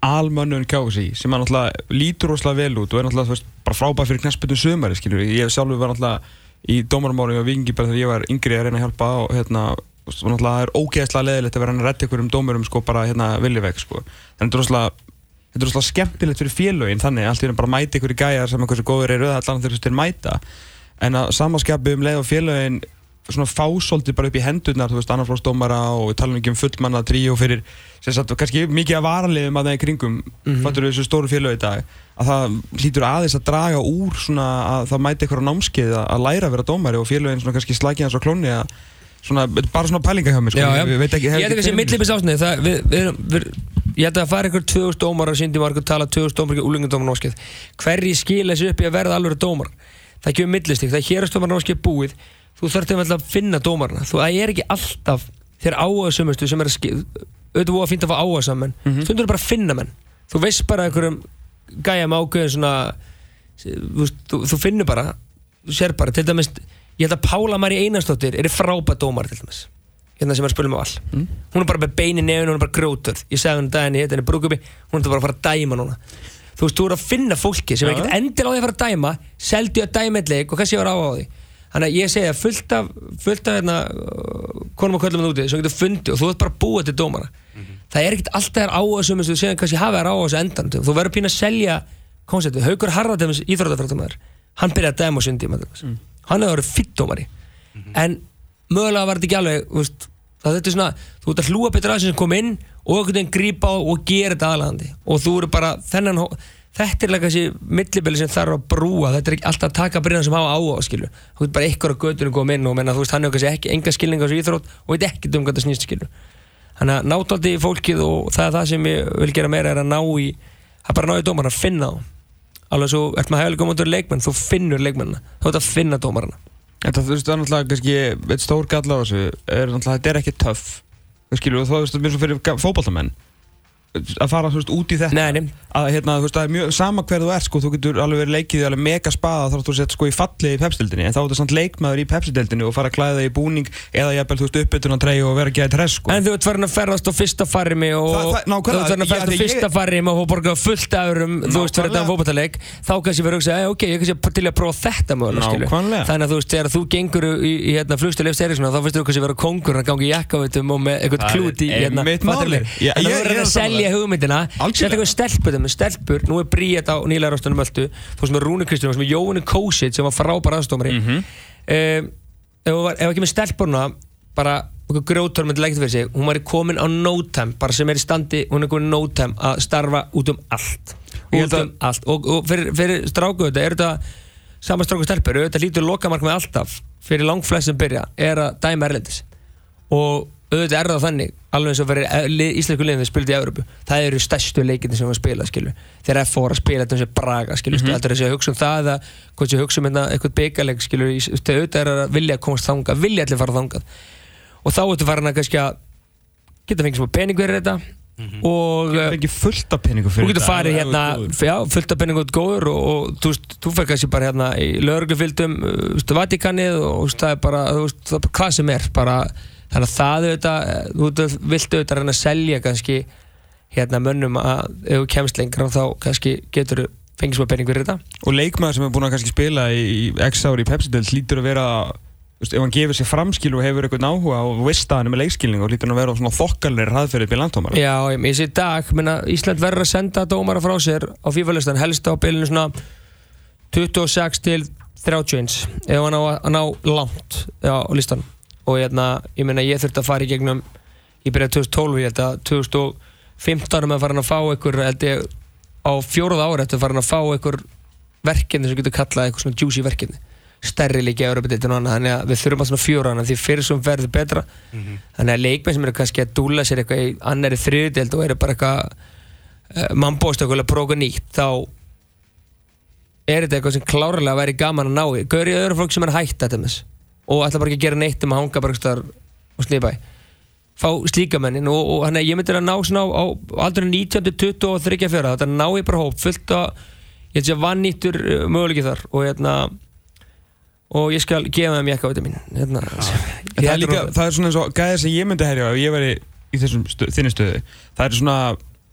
almönnun KSI sem er lítur rosalega vel út og er náttúrulega, bara frábæð fyrir knæspötu sömari, skilur Ég hef sjálfur var náttúrulega í dómarmári og vingi bara þegar ég var yngri að reyna að hjálpa og hérna, og náttúrulega það er ógeðslega leðilegt að vera að redda ykkur um dómurum, sko, bara hérna viljuveg, sko. Þannig rosalega, þetta er rosalega skemmtilegt fyrir félögin, þannig allt í raun bara mæti ykkur í gæjar sem hversu góður eru, það er allan þegar þú styrir mæta en að samaskapi um leið og félögin svona fásóldi bara upp í hendurnar, þú veist, annarflósdómara og við talum ekki um fullmanna tríó fyrir sem sagt, kannski mikið að varaliðum að það í kringum mm Mhm. fattur þessu stóru félög í dag að það hlýtur aðeins að draga úr svona að það mæti eitthvað á námskeið að, læra að vera dómari og félögin svona kannski slækja hans á klóni að svona, bara svona pælinga hjá mér sko, Já, já. ég veit ekki, Ég held ekki að sé millibis ásnið það, við, við, við, Ég held að fara ykkur 2000 dómar og síndi margur tala 2000 dómar og úlingundómar námskeið Hverji skila þessu upp í að verða alveg dómar Það kemur millistík, það er hérast námskeið búið Þú þarf til að finna dómarna Þú það er ekki alltaf þeir áhugasumustu sem er að skil auðvitað búið að finna að fá áhugasamen mm -hmm. Stundur bara að finna menn. Þú veist bara einhverjum gæja með ákveðin svona þú, þú, þú finnur bara þú sér bara, til dæmis ég held að Pála Mari Einarsdóttir er frábæð dómar til dæmis hérna sem er að spila með all Mm. hún er bara með bein í nefn, hún er bara grótörð ég sagði hún daginn í hérna brúkubi hún er bara að fara að dæma núna. Þú veist, þú er að finna fólki sem er ekkert endil á því að fara að dæma seldi að dæma eitt leik og hvað sé var á á því þannig að ég segi að fullt af fullt af hérna konum og köllum að úti sem getur fundið og þú ert bara búa til dómara. Það er ekkert alltaf þær áhugasum sem þú segir kannski hafa þær áhugas endan þú verður pín að selja konceptið Haukur Harðardæmis íþrótafrættamæður hann byrjaði að dæma sundi mm. hann hefur verið fitt dómari en mögulega var þetta ekki alveg þú veist, það þetta er svona, þú ert að hlúa betur að sem kom inn og einhvern veginn grípa á og gera þetta aðlandi og þú eru bara þennan þetta erlega þessi millibili sem þarf að brúa. Þetta er ekki alltaf að taka brinnan sem hafa á á skilu þú ert bara ykkur á götunum kom inn og menna, þú veist hann hefur ekki enga skilninga þessu íþrótt og veit ekki um hvað það snýst skilu þannig að nátaldi í fólkið og það er það sem ég vil gera meira er að ná í að bara ná í dómarna, finna þá. Alveg svo, ert maður hefðilega mútur leikmenn þú finnur leikmennina, þú ert að finna dómarna Þetta, þú veist, það er náttúrulega kannski eitt stór galla á þessu, er náttúrulega, þetta er ekki töff, þú skilur, og þú veist, mér svo fyrir fótballtamenn, að fara, veist, út í þetta, Nei, nei, að, hérna, veist, það er mjög, sama hver þú ert, sko, þú getur alveg verið leikið alveg mega spaða þá þú sett, sko, í falli í pepsildinni, en þá er þetta samt leikmaður í pepsildinni og fara að klæða þig í búning eða jafnvel, þú veist, uppbytun treyju og vera að geða tress, sko. En þú ert farin að ferðast á fyrsta farimi og Það- það- nákvæmlega, þú ert farin að ég- ferðast á ég- fyrsta farimi og borga fullt eurum, þú veist, fyrir þetta Nákvæmlega. fótballtaleik þá kannski verður að segja, ok, ég kannski til að prófa þetta mögulega. Þannig að þú jakkavitum og með eitthvað Það klút í einmitt fattarðu málið. mig? Ég- Þannig að ég- þú verður ég að selja sammála. hugmyndina Algjörlega. Sett eitthvað stelpur, stelpur, nú er Bríett á nýlega rástunum öllu þú veist með Rúni Kristján, veist með Jóhanni Kósitt sem var frábær aðstómari mm Mhm. ef, þú var- ef ekki með stelpurna bara okkur grjótur myndi leggja fyrir sig hún var komin á no time bara sem er í standi, hún er komin á no time að starfa út um allt út um allt og, og fyrir, fyrir stráku þetta er þetta sama stráku og stelpur þetta lítur lokamark með alltaf fyrir langflest sem byrja er að dæma erlendis og auðvitað er það þannig alveg eins og fyrir íslensku liðin við spilum í Európu það eru stærstu leikindi sem við spila skilu. þegar F fór að spila þetta sem Braga skilu, mm -hmm. þetta er þessi að hugsa um það eða hvort að hugsa um hérna eitthvað byggaleg þegar auðvitað er að vilja að komast þangað vilja allir fara þangað og þá ertu farin að kannski að geta fengið smá pening fyrir þetta og Það er ekki fullt af peningu fyrir getur farið hérna, góður og, og þú kannski bara hérna þú þú þú þannig að það auðvitað, þú veist, viltu auðvitað reyna að selja kannski hérna mönnum að ef þú kemst lengra þá kannski getur þú fengið smá penning fyrir þetta. Og leikmaður sem er búin að kannski spila í, í X ári í Pepsi-delt lítur að vera þú veist, ef hann gefur sér framskil og hefur eitthvað áhuga og veist að hann er með leikskilning og lítur hann að vera á svona þokkalnir hraðferðið í landtómara Já, ég sé í dag, minna, Ísland verður að senda dómara frá sér á FIFA-listan, helst á bylunu svona 26 til 31 ef hann á ná langt á listan og hérna, ég meina ég þurfti að fara í gegnum ég byrjaði 2012, ég held að 2015 er maður farin að fá einhver held ég á fjóruða ári eftir farin að fá einhver verkefni sem getur kallað eitthvað svona juicy verkefni. Stærri líki að Európa-deildinu og annað þannig að við þurfum að svona fjóra hana því fyrir sem verður betra. Þannig að leikmenn sem eru kannski að dúla sér eitthvað í annari þriðdeild og eru bara eitthvað uh, mannbóst eitthvað að prófa nýtt þá er þetta eitthvað sem klárlega væri gaman að ná í. Gauri öðru fólk sem er að hætta þetta og ætla bara ekki að gera neitt um að hanga bara staðar og slípa í. Fá slíkamennin og, og hann er ég myndi að ná svona á, á aldrei 19, 20 og 34 þetta ná ég bara hóp fullt að ég að vannýttur uh, möguleiki þar og hérna og ég skal gefa þeim jakka á þetta mín. Hérna, það er líka, það er svona eins og gæðið sem ég myndi herja ef ég væri í þessum stöð, þinni stöðu. Það er svona,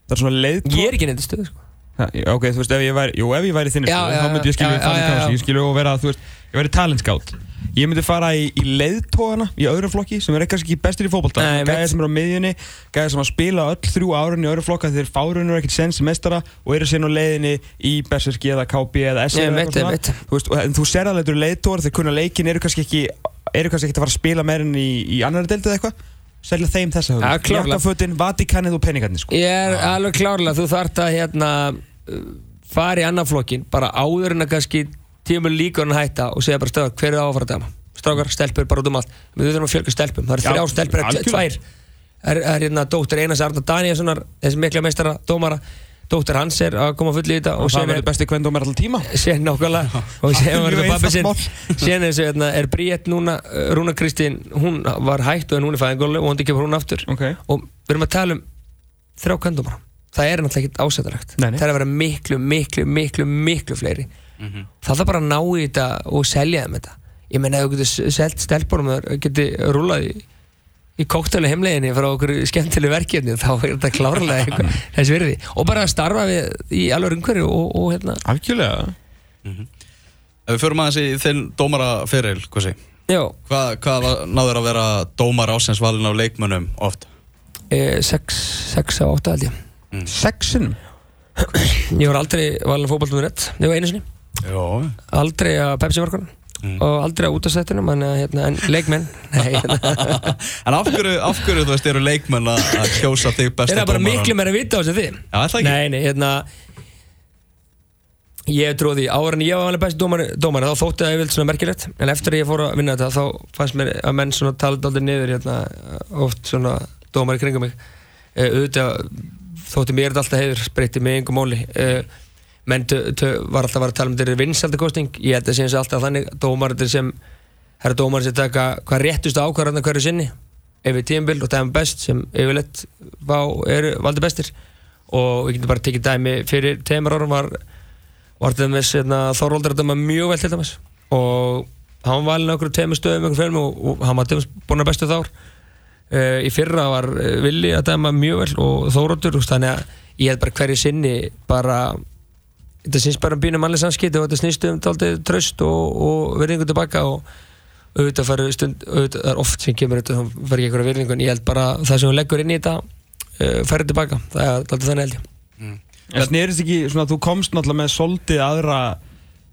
það svona leiðtóð ég er ekki neitt stöð sko. Ok, þú veist, ef ég væri, jú, ef ég væri þinni já, þá myndi ég skilja já, þannig já. ég skilja og vera, þú veist ég væri talentskátt Ég myndi fara í, í leiðtóðana í öðrum flokki sem er eitthvað ekki bestir í Nei, Gæðið sem er á miðjunni, gæðið sem að spila öll þrjú árun í öðrum flokka þeir fárunur ekkert sens í mestara og eru síðan á leiðinni í Berserki eða KB eða SR eða eitthvað svona. Þú veist, en þú alveg að þetta eru leiðtóðar þeir kunna leikin eru kannski ekki eru kannski ekkert að fara að spila meirinn í, í annari deildið eitthvað selja þeim þessa Ja, höfum klárlega. Jakkafötin, Vatikanið og peningarnir sko. Ég er alveg klárlega, þú þarft að hérna uh, fara í annan flokkin bara áður en að kannski tímul líkur hann hætta og segja bara stöðar hver er það á að fara að dæma strákar, stelpur, bara út um allt. Við þurfum að fjölga stelpum, það Já, er þrjá stelpur það er tvær. Er, er hérna dóttir Einars Arna Danielssonar þessi mikla meistara, dómara dóttir hans er að koma full í þetta og og það verður er, besti kvendómar alltaf tíma. Síðan nákvæmlega. Og Mjög þetta pappi sinn. Er, þessi, hérna, er Bríett núna uh, Rúna Kristín, hún var hætt og hún er fæðingólu og hún kemur hún aftur. Okay. og við erum að tala um þrjá kandumara það er náttúrulega ekkert ásættarlegt það er að vera miklu, miklu, miklu, miklu fleiri. Það þarf bara að ná í þetta og selja þeim þetta. Ég meina ef þú getur selt stelpunum og getur rúlað í, í kókteli heimleginni frá okkur skemmtileg verkefni þá er þetta klárlega [LAUGHS] þess virði. Og bara að starfa við í alveg umhverju og, og hérna. Algjörlega. Ef við förum aðeins í þinn dómaraferil, hvað sé? já, Hvað, náður að vera dómar ásens valin á leikmönnum oft? e, 6 6 á 8 held ég. Sexinum? Ég var aldrei valin fótballtum rétt, ég var einu sinni. Jó. aldrei að Pepsi markunum Mm. og aldrei að útastættunum en, hérna, en leikmenn [LAUGHS] nei, hérna. [LAUGHS] En af hverju, af hverju, þú veist, eru leikmenn að að kjósa þig er besta það bara dómarann? miklu meira að vita á þessu þið Já, er það ekki? nei, nei, hérna ég því, áður en ég var alveg besti dómari, dómari þá þótti það yfirleitt svona merkilegt en eftir að ég fór að vinna þetta þá fannst mér að menn svona talað aldrei niður hérna, oft svona dómari kringum mig uh, auðvitað þótti mér þetta alltaf heiður breytti mig engum móli uh, menn var alltaf að tala um þetta er vinsaldakosting ég held að sé eins og alltaf þannig dómari sem það eru dómari sem taka hvað réttustu ákvarðan hverju sinni ef við tímabil og dæmi best sem yfirleitt valdi bestir. Og við getum bara tekið dæmi fyrir tveimur árum var var dæmis hérna, Þorvaldur að dæma mjög vel til dæmis. Og hann var valin okkur tveimur stöðum okkur fjölum og, og hann var dæmis búin að bestu þár uh, í fyrra var uh, Willi að dæma mjög vel og Þorvaldur þannig að ég held bara hverju sinni bara þetta snýst bara um bínu mannlega samskipti og þetta snýst um taldið tröst og, og verðingu tilbaka og auðvitað færi stund auðvitað það er oft sem kemur þetta þá fær ekki einhverja virðingu en ég held bara það sem hún leggur inn í þetta uh, færi tilbaka, það er alltaf þannig held ég. En snerist ekki, svona, þú komst náttúrulega með soldið aðra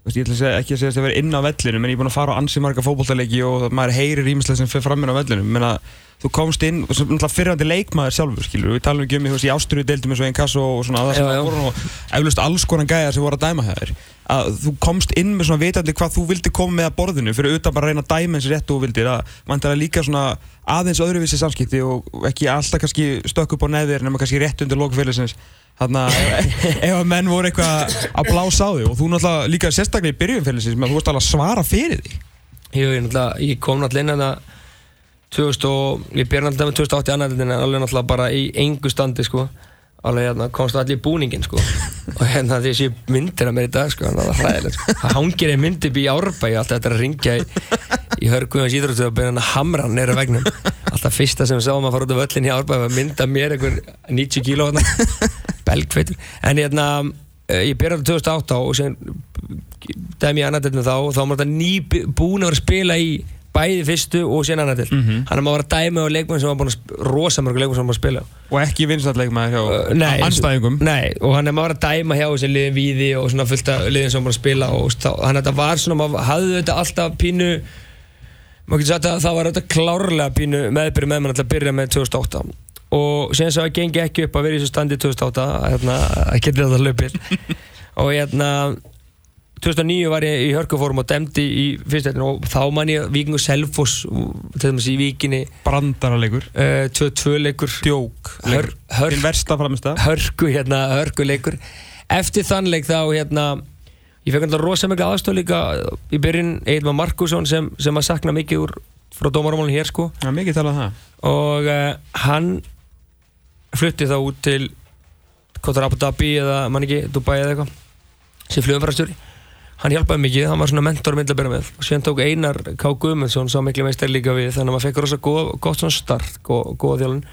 veist, ég ætla að segja, ekki að segja að það verið inn á vellinu menn ég er búin að fara á ansi marga fótboltaleiki og maður heyrir ímislega sem fyrir fram inn á vellinu menn að þú komst inn, og náttúrulega fyrirhandi leikmaður sjálfur, skilur, við talum ekki um í, þú veist, í ástriðu deildum eins og einn kasso og svona Já, já. nú eflust alls konar gæjar sem voru að dæma þær að þú komst inn með svona vitandi hvað þú vildi koma með að borðinu fyrir utan bara að reyna að dæma eins rétt og vildir að vantar að líka svona aðeins öðruvísi samskipti og ekki alltaf kannski stökk upp á neðir nema kannski rétt undir lokfélagsins Þannig [LAUGHS] að ef að menn voru eitthvað að blása á þig og þú náttúrulega líka sérstaklega í byrjun félagsins með að þú varst alveg að svara fyrir því. Jú, ég, ég kom náttúrulega inn hérna 2000 og ég byrði náttúrulega með 2008 í annaðildin en alveg náttúrulega bara í engu standi sko. Alveg hérna komst allir í búningin sko. [LAUGHS] Og hérna því að ég sé myndir af mér í dag sko þannig að það er hræðilegt sko. Það hangir einn myndi bí árbæ alltaf þetta er að ringja í, í hörguðans íþróttu og byrja hann að hamra hann neyra vegnum alltaf fyrsta sem við sáum að fara út af völlin í árbæ var að mynda mér einhver 90 kíló hérna belgfeitur en hérna eh, ég byrjaði 2008 og sem dæmi í annaðildinu þá og þá var þetta ný búin að vera að spila í bæði fyrstu og síðan annaðild mm -hmm. hann er maður að dæmi á leikmenn sem var búin að sp- rosa mörgur leikmenn sem var að spila. Og ekki vinstalleikmaður hjá Uh, nei, anstæðingum Nei, og hann er maður að dæma hjá þessi liðin víði og svona fullt af liðin sem var að spila og hann þetta var svona, maður hafði þetta alltaf pínu maður getur sagt að það var þetta klárlega pínu meðbyrju með mann alltaf að byrja með 2008 og síðan svo að gengi ekki upp að vera í þessu standi 2008 hérna, að geta þetta löpir [LAUGHS] og hérna 2009 var ég í hörkuform og demdi í fyrstættinu og þá man ég Víkingur Selfoss til dæmis í Víkinni. Brandaralegur. Uh, 2-2 leikur djók Hör, hör, hörku hérna, hörku leikur eftir þann leik þá hérna ég fekk alltaf rosa mikla aðstof líka í byrjun Eilma Markusson sem, sem að sakna mikið úr frá dómarumálun hér sko. Já, mikið talað um það. Og uh, hann flutti þá út til er Abu Dhabi eða mann ekki Dubai eða eitthvað sem flugumfærastjóri hann hjálpaði mikið, hann var svona mentor myndið að byrja með. Og síðan tók Einar K. Guðmundsson sá miklu meistar líka við þannig að maður fekk rosa góð, gott svona start góð, góða þjálun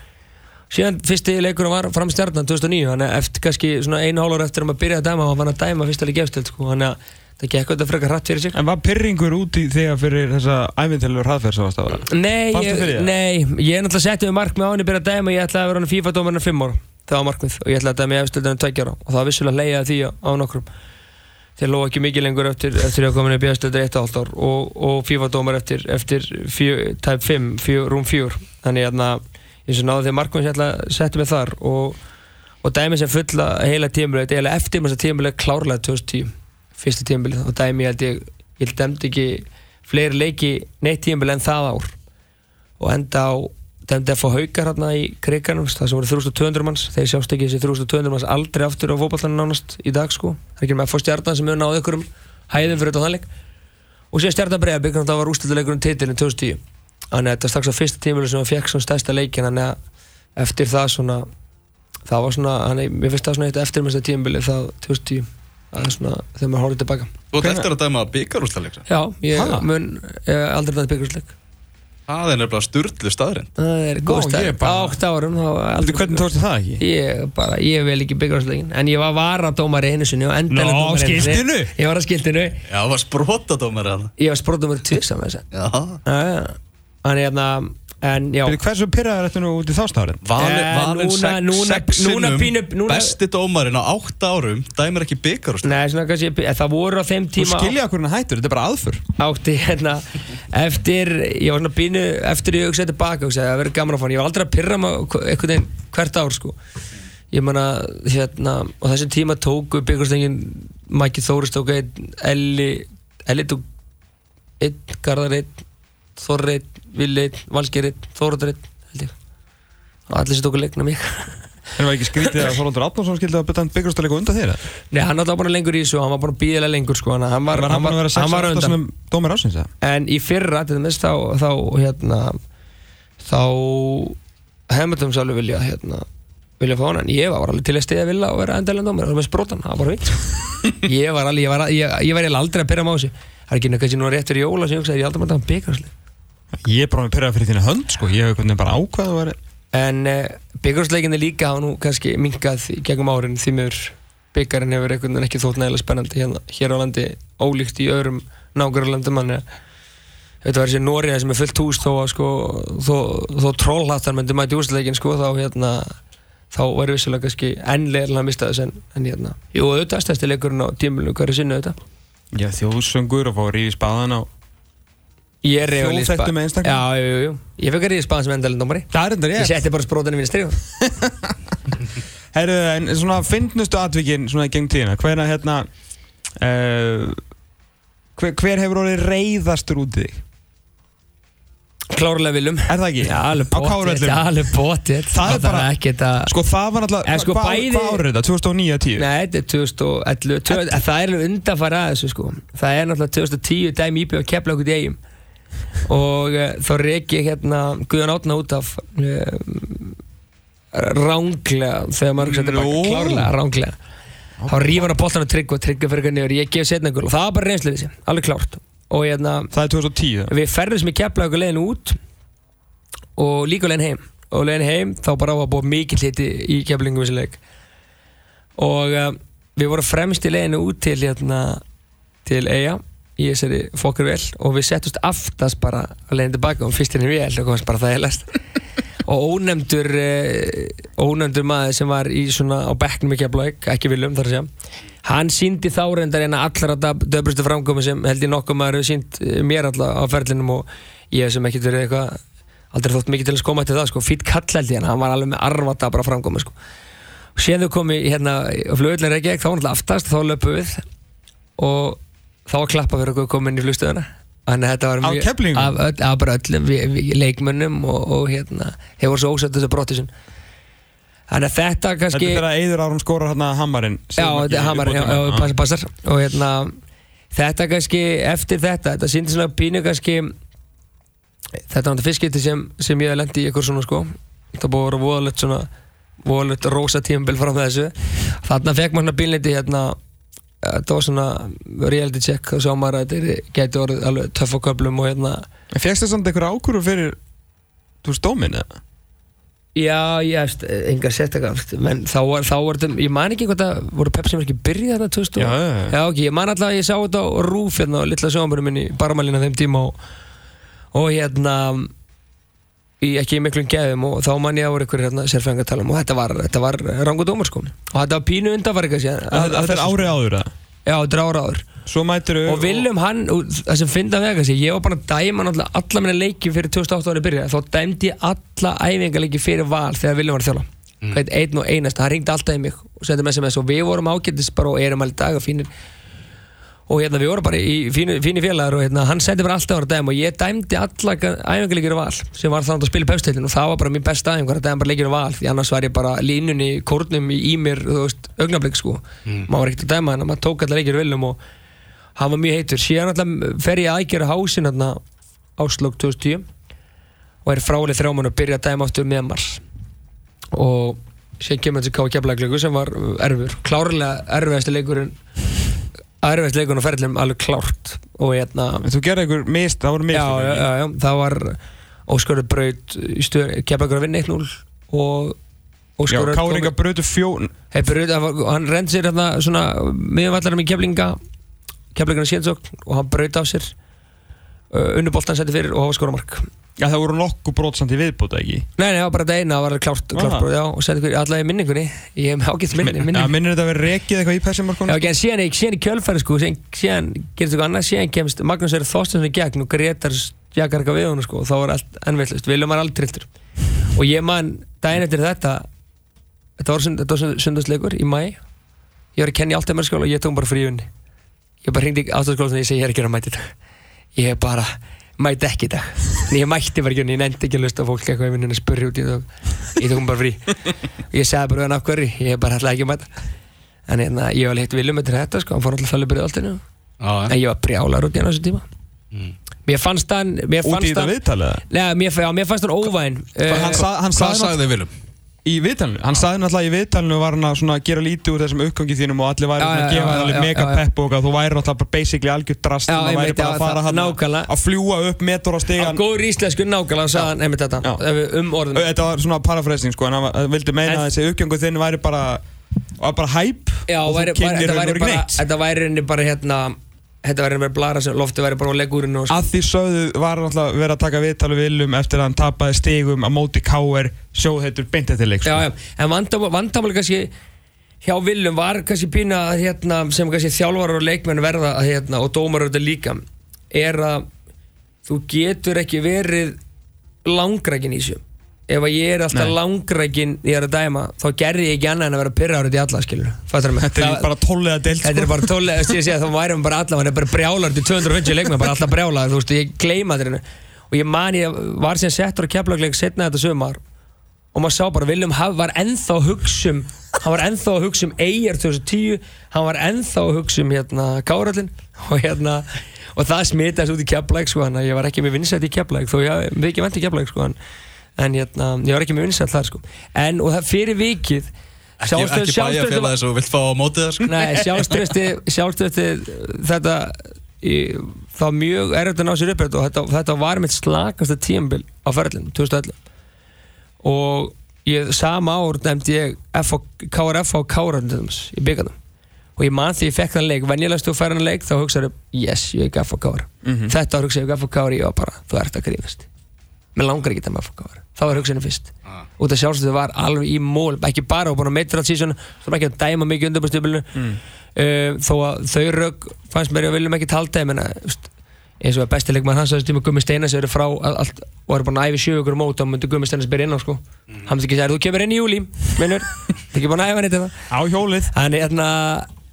síðan fyrsti leikurinn var fram stjarnan 2009 þannig að eftir kannski svona einu hálfur eftir að maður byrjaði að dæma og hann var að dæma fyrsta leik efstild sko, þannig að það gekk auðvitað frekar hratt fyrir sig. En var pyrringur út í þegar fyrir þessa æfintilur hraðferð sem varst á það? Nei, Fannstu fyrir ég, það? nei, ég er náttúrulega settið við markmið á hann í byrja að dæma ég ætlaði að vera hann FIFA-dómarinn fimm ára. Það var markmið og ég ætlaði að dæma í efstöldunum tveggja ára. Og það var vissulega leiðið því á, nokkrum. Þeir lóa ekki mikið lengur eftir, eftir að komin í bjöðstöður eitt og halvt ár og, og FIFA-dómar eftir, eftir fjö, tæp 5, fjö, rúm 4 þannig að eins og náðu þegar markmann sér alltaf settu mig þar og, og dæmi sem fulla heila tímuleg eiginlega eftir mjög tímuleg klárlega 2010 fyrsta tímuleg og dæmi held ég ég dæmdi ekki fleiri leiki neitt tímuleg en það ár. Og enda á dæmdi að fá haukar hérna í kriganum það sem voru 3200 manns. Þeir sjást ekki þessi 3200 manns aldrei aftur á fókballanum nánast í dag sko. Það er ekki með að fá stjarnan sem hefur náðu ykkur um hæðin fyrir þetta þannig og síðan stjarnan bregðarbygg það var ústilduleikurinn titilin 2010 þannig að þetta strax á fyrsta tímulu sem hann fekk svona stærsta leikin þannig að eftir það svona það var svona, hann, mér finnst það svona eitt eftir með þetta tímulu það 2010 það er svona þegar maður hórið tilbaka. Þú ert eftir að dæma byggarúsleik Já, ég Ha? mun ég, aldrei dæmt byggjurúsleik Það er nefnilega sturglu staðurinn Það er góð ég stærn er bara- Á 8 árum hvernig tókstu það ekki? Ég bara, ég vel ekki byggjurúsleikin En ég var varadómari einu sinni sinni. skiltinu? Ég var að skiltinu. Já, það var sprótadómar hann Ég var með þess Já. Að Þannig hérna En Hversu pyrraður ertu nú út í þástárin? Valin, Eh, valin núna- sex, núna- sex núna sinnum pínu- núna- Besti dómarinn á átta árum Dæmir ekki svona kannski eh, Það voru á þeim Þú tíma skilja okkur hann hættur, þetta er bara aðför. Átti hérna eftir, ég var svona bínu eftir ég hugsaði tilbaka, það verið gaman að fá hann. Ég var aldrei að pyrra maður einhvern veginn hvert ár sko. Ég man að hérna og þessum tíma tóku byggjastengin Mæki Þóris tók einn Elli, Elli tók einn, Garðar einn Valsker einn Þóraður einn, held ég. Og allir sem tóku leikna mig. [LAUGHS] En var ekki skrítið að Þorvaldur Átnánsson skildi að byrja byggjastaleika undan þér? Nei, hann var bara lengur í þessu og hann var bara bíðilega lengur sko, hann var, Var hann búin að vera sex hann var undan. ásins það? en í fyrra til dæmis þá, þá hérna þá hefðum við sjálfur vilja hérna vilja fá hann, en ég var alveg til að stiða vilja og vera endalega dómar, það var með sprótan, það var bara vitt [LAUGHS] ég var alveg, ég var, ég, ég var eiginlega aldrei að byrja mási það er ekki nefnir kannski nú rétt fyrir jóla sem ég hugsaði, ég aldrei maður að byggarsleik Ég er bara með pyrraður fyrir þínu hönd sko, ég hef einhvern veginn bara ákvað að vera en uh, byggarsleikinni líka hafa nú kannski minkað í gegnum árin. Því miður byggarinn hefur einhvern veginn ekki þótt nægilega spennandi hérna, hér á landi ólíkt í öðrum nágrunarlöndum manni þetta var þessi Nóriða sem er fullt hús þó að sko þó, þó trollhattar myndi mæti úrsleikin sko þá hérna þá var vissilega kannski ennlega að mista þess en, en hérna, jú auðvitað stærsti leikurinn á tímulinu hverju sinni auðvitað. Já, þjóðsöngur og fá að ríði spaðan á ég er reyðal í Þjóðþekktum einstakling? já, jú, jú, jú, ég fekk að ríða spaðan sem endalindómari Það er enda ég rétt setti bara sprótanum mínu stríð [LAUGHS] Herru, en svona fyndnustu atvikin svona í gegn tíðina, hverna hérna uh, hver, hver hefur orðið reyðastur út í þig? klárlega viljum Er það ekki? Já, alveg Káravellinum? alveg bóttið Það er bara- þetta Sko það var alltaf, En sko hvað hva árið þetta? 2009-10? Nei, þetta er 2011 tvö- Það er alveg undanfæra að þessu sko Það er náttúrulega 2010 dæmi íbjöð að kepla okkur í eigum og uh, þá reik ég hérna Guðan Átna út af uh, ránglega þegar maður setja bara Nú. klárlega ránglega þá rífa hann á boltan og tryggva tryggva fyrir hvernig og ég gef setna ykkur og það var bara reynslu þessi, alveg klárt. Og hérna Það er 2010 við ferðum sem ég kepla okkur leiðin út og líka leiðin heim. Og leiðin heim þá bara var búið mikill hiti í keflingum þessi leik. Og uh, við vorum fremst í leiðinu út til hérna til eiga í þessari fokkur vel og við settust aftast bara að leiðin tilbaka og fyrst henni vel og komast bara það helast [LAUGHS] og ónefndur uh, ónefndur maður sem var í svona á bekknum í keflaug, ekki viljum þar að segja hann síndi þá reyndar eina allra döbrustu framkomi sem held ég nokkuð maður hefur sínt eh, mér alltaf á ferlinum og ég sem ekki verið eitthvað aldrei þótt mikið til að skoma til það sko. Fýtt kall held ég hann, hann var alveg með arvata bara framkomi sko. Og þau komi hérna flugullir ekki þá var hann alltaf aftast, þá löpu við og þá var klappa fyrir okkur komin í flugstöðuna þannig að þetta var Af Keflvíkingum? af, öll, af bara öllum leikmönnum og, og hérna hefur svo ósett þessu brotti sin þannig að þetta Þetta kannski er þegar Eidur Árum skorar hérna hammarinn Já, þetta er hamar, já, já, passar, passar. Og hérna, þetta kannski eftir þetta, þetta síndi svona pínu kannski þetta var þetta fyrst skipti sem, sem ég lendi í eitthvað svona sko. Það búið að vera voðalegt svona voðalegt rosa tímabil fram þessu. Þarna fekk maður svona bílneiti hérna þetta var svona reality check og sá maður að þetta geti orðið alveg töff á köflum og hérna Fegst þess samt einhver ákvöru fyrir Þú veist dómin eða? Já, ég veist, engar sérstakar menn þá var, þetta, ég man ekki hvort að voru Pepsi ekki byrjað þetta 2000 Já, já, já. já, ok, ég man alltaf að ég sá þetta á rúf hérna á litla sjónbærum minn í barmalina þeim tíma og, og hérna í ekki miklum geðum og þá man ég að voru ykkur hérna sérfengar tala um og þetta var, þetta var rangu dómar sko og þetta var pínu undanfari kannski að- Það að- er árið áður eða? Já, þetta er ára áður Svo mætir Og Viljum hann, og það sem finna vega sig Ég var bara að dæma náttúrulega alla minna leiki fyrir 2008 ári byrja Þá dæmdi ég alla æfingarleiki fyrir val þegar Viljum var að þjóla mm. Einn og einast, hann ringdi alltaf í mig og sendi með SMS og við vorum ágættis bara og erum alveg dag og fínir og hérna við vorum bara í fínu, fínu félagar og hérna hann sendi bara alltaf ára að dæma og ég dæmdi alla æfingarleikir val sem var þannig að spila í pefstilin og það var bara mín besta æfingar að dæma bara leikir val því annars var ég bara línunni, kórnum í, mér, þú veist, augnablik sko. Mm. maður var ekkert að dæma hann, maður tók alla leikir viljum og hann var mjög heitur. Síðan alltaf fer ég aðgjara hásin hérna áslokk 2010 og er frálið þrjáman og byrja að dæma aftur með mars. Og síðan kemur þessi ká keflagleiku sem var erfur, klárlega erfiðasti leikurinn erfiðast leikurinn á ferðlum alveg klárt. Og hérna Þú gerði einhver mist, það voru mist já, já, já, já, það var Óskarur braut í stöð, keflagur að vinna 1-0 og Já, Óskarur Káringa brötu fjón Hei, braut, hann reyndi sér hérna svona miðanvallarum í keflinga keflingarna séðsókn og hann braut af sér unnuboltan setti fyrir og hafa skoramark Já, það voru nokkuð brotsamt í viðbúta, ekki? Nei, nei, það var bara þetta eina, það var klárt, klárt brot, já, og setti fyrir allavega í minningunni ég hef ágætt minni, minni. Já, minnir þetta að vera rekið eitthvað í Já, persimarkonu? ok, en síðan, síðan í kjölfæri sko, síðan, síðan gerist eitthvað annað, síðan kemst Magnús Erik Þorstinsson í gegn og Gretar jakar eitthvað við honum sko, og þá var allt ennvillust, Viljum var aldrei trilltur og ég man, daginn eftir þetta þetta var, sund, var sundarsleikur í mæ, ég var að kenna í alltaf og ég tók bara frí ég bara í og ég ég ekki að ég mæti ekki þetta en ég mætti bara ekki unni, ég nefndi ekki að lusta fólk eitthvað í vinnunni að spurja út í þetta ég tók bara frí. Ég sagði bara af hverju, ég bara ætlaði ekki að mæta. En hérna, ég var leitt viljum eftir þetta sko, hann fór alltaf fæli byrðið alltaf Já, en ég var brjálar út í hann á þessu tíma. Mér fannst hann mér Út í hann viðtalið? Nei, mér, já, mér fannst hann óvæn Hann, uh, sa, hann sagði sagði Viljum? Í viðtalinu, hann sagði náttúrulega í viðtalinu var hann að gera lítið úr þessum uppgangi þínum og allir væri að gefa það mega pepp og þú væri náttúrulega bara basically algjör drast og það væri bara að fara hann að fljúa upp metur á á stegan góður íslensku nákvæmlega sagði hann einmitt þetta um orðin. Þetta var svona paraphrasing sko, en hann vildi meina að þessi uppgangu þinn væri bara hæp og þú kynir og bara, neitt. þetta væri bara hérna þetta væri bara blara sem lofti væri bara á leggúrinu og að því sögðu var náttúrulega verið að taka viðtal við Willum eftir að hann tapaði stigum á móti K.R. sjóðheitur beintið til leik sko. Já, já, en vandamáli kannski hjá Viljum var kannski pína að, hérna, sem kannski þjálfarar og leikmenn verða að, hérna, og dómar auðvitað líka er að þú getur ekki verið langrækin í þessu ef ég er alltaf Nei. langrækin í að dæma þá gerði ég ekki annað en að vera pyrraður í alla skilur? Þetta er bara tóllega deilt Þetta er bara tólega, ég sé að þá værum bara allavega, hann er bara brjálar til 250 leikmenn, bara alltaf brjálar, þú veist, ég gleyma þetta og ég man ég var sem settur á keflagleik setna þetta sömar og maður sá bara, Viljum Haf var ennþá að hugsa um, hann var ennþá að hugsa um Eyjar 2010, hann var ennþá að hugsa um hérna Kárallin [LAUGHS] og hérna, og það smitaðist út í keflæk sko, hann ég var ekki með vinsætt í keflæk þó ég við ekki vant í keflæk sko, en, en hérna, ég var ekki með vinsætt þar sko. En, og það fyrir vikið Ekki, ekki bæjarfélagi svo vilt fá á mótið það sko. Nei, [LAUGHS] sjálfströsti, sjálfströsti þetta í, var mjög erfitt að ná sér upp og þetta, þetta var mitt slakasta tíambil á ferðlinn, 2011 og ég, sama ár nefndi ég og, KRF og KRF í byggarnum og ég man því ég fekk þann leik, venjulegst þú fær hann leik þá hugsaður, yes, ég er F og KR þetta ár hugsaði ég F og KR ég var bara, þú ert að grínast mér langar ekki það með F og KR þá var hugsaðinu fyrst. Ah. út af sjálfstöðu var alveg í mól ekki bara og búin að meitra síðan þá var ekki að dæma mikið undanbærstöflinu mm. uh, þó að þau rauk fannst mér að viljum ekki talda veist, eins og að bestileik maður hans að tíma Gummi Steinas eru frá að- allt og eru búin að æfi sjö ykkur mót þá myndi Gummi Steinas byrja inn á sko. Hann myndi ekki segja þú kemur inn í júli minnur það ekki búin að æfa neitt þetta á hjólið. En, hérna,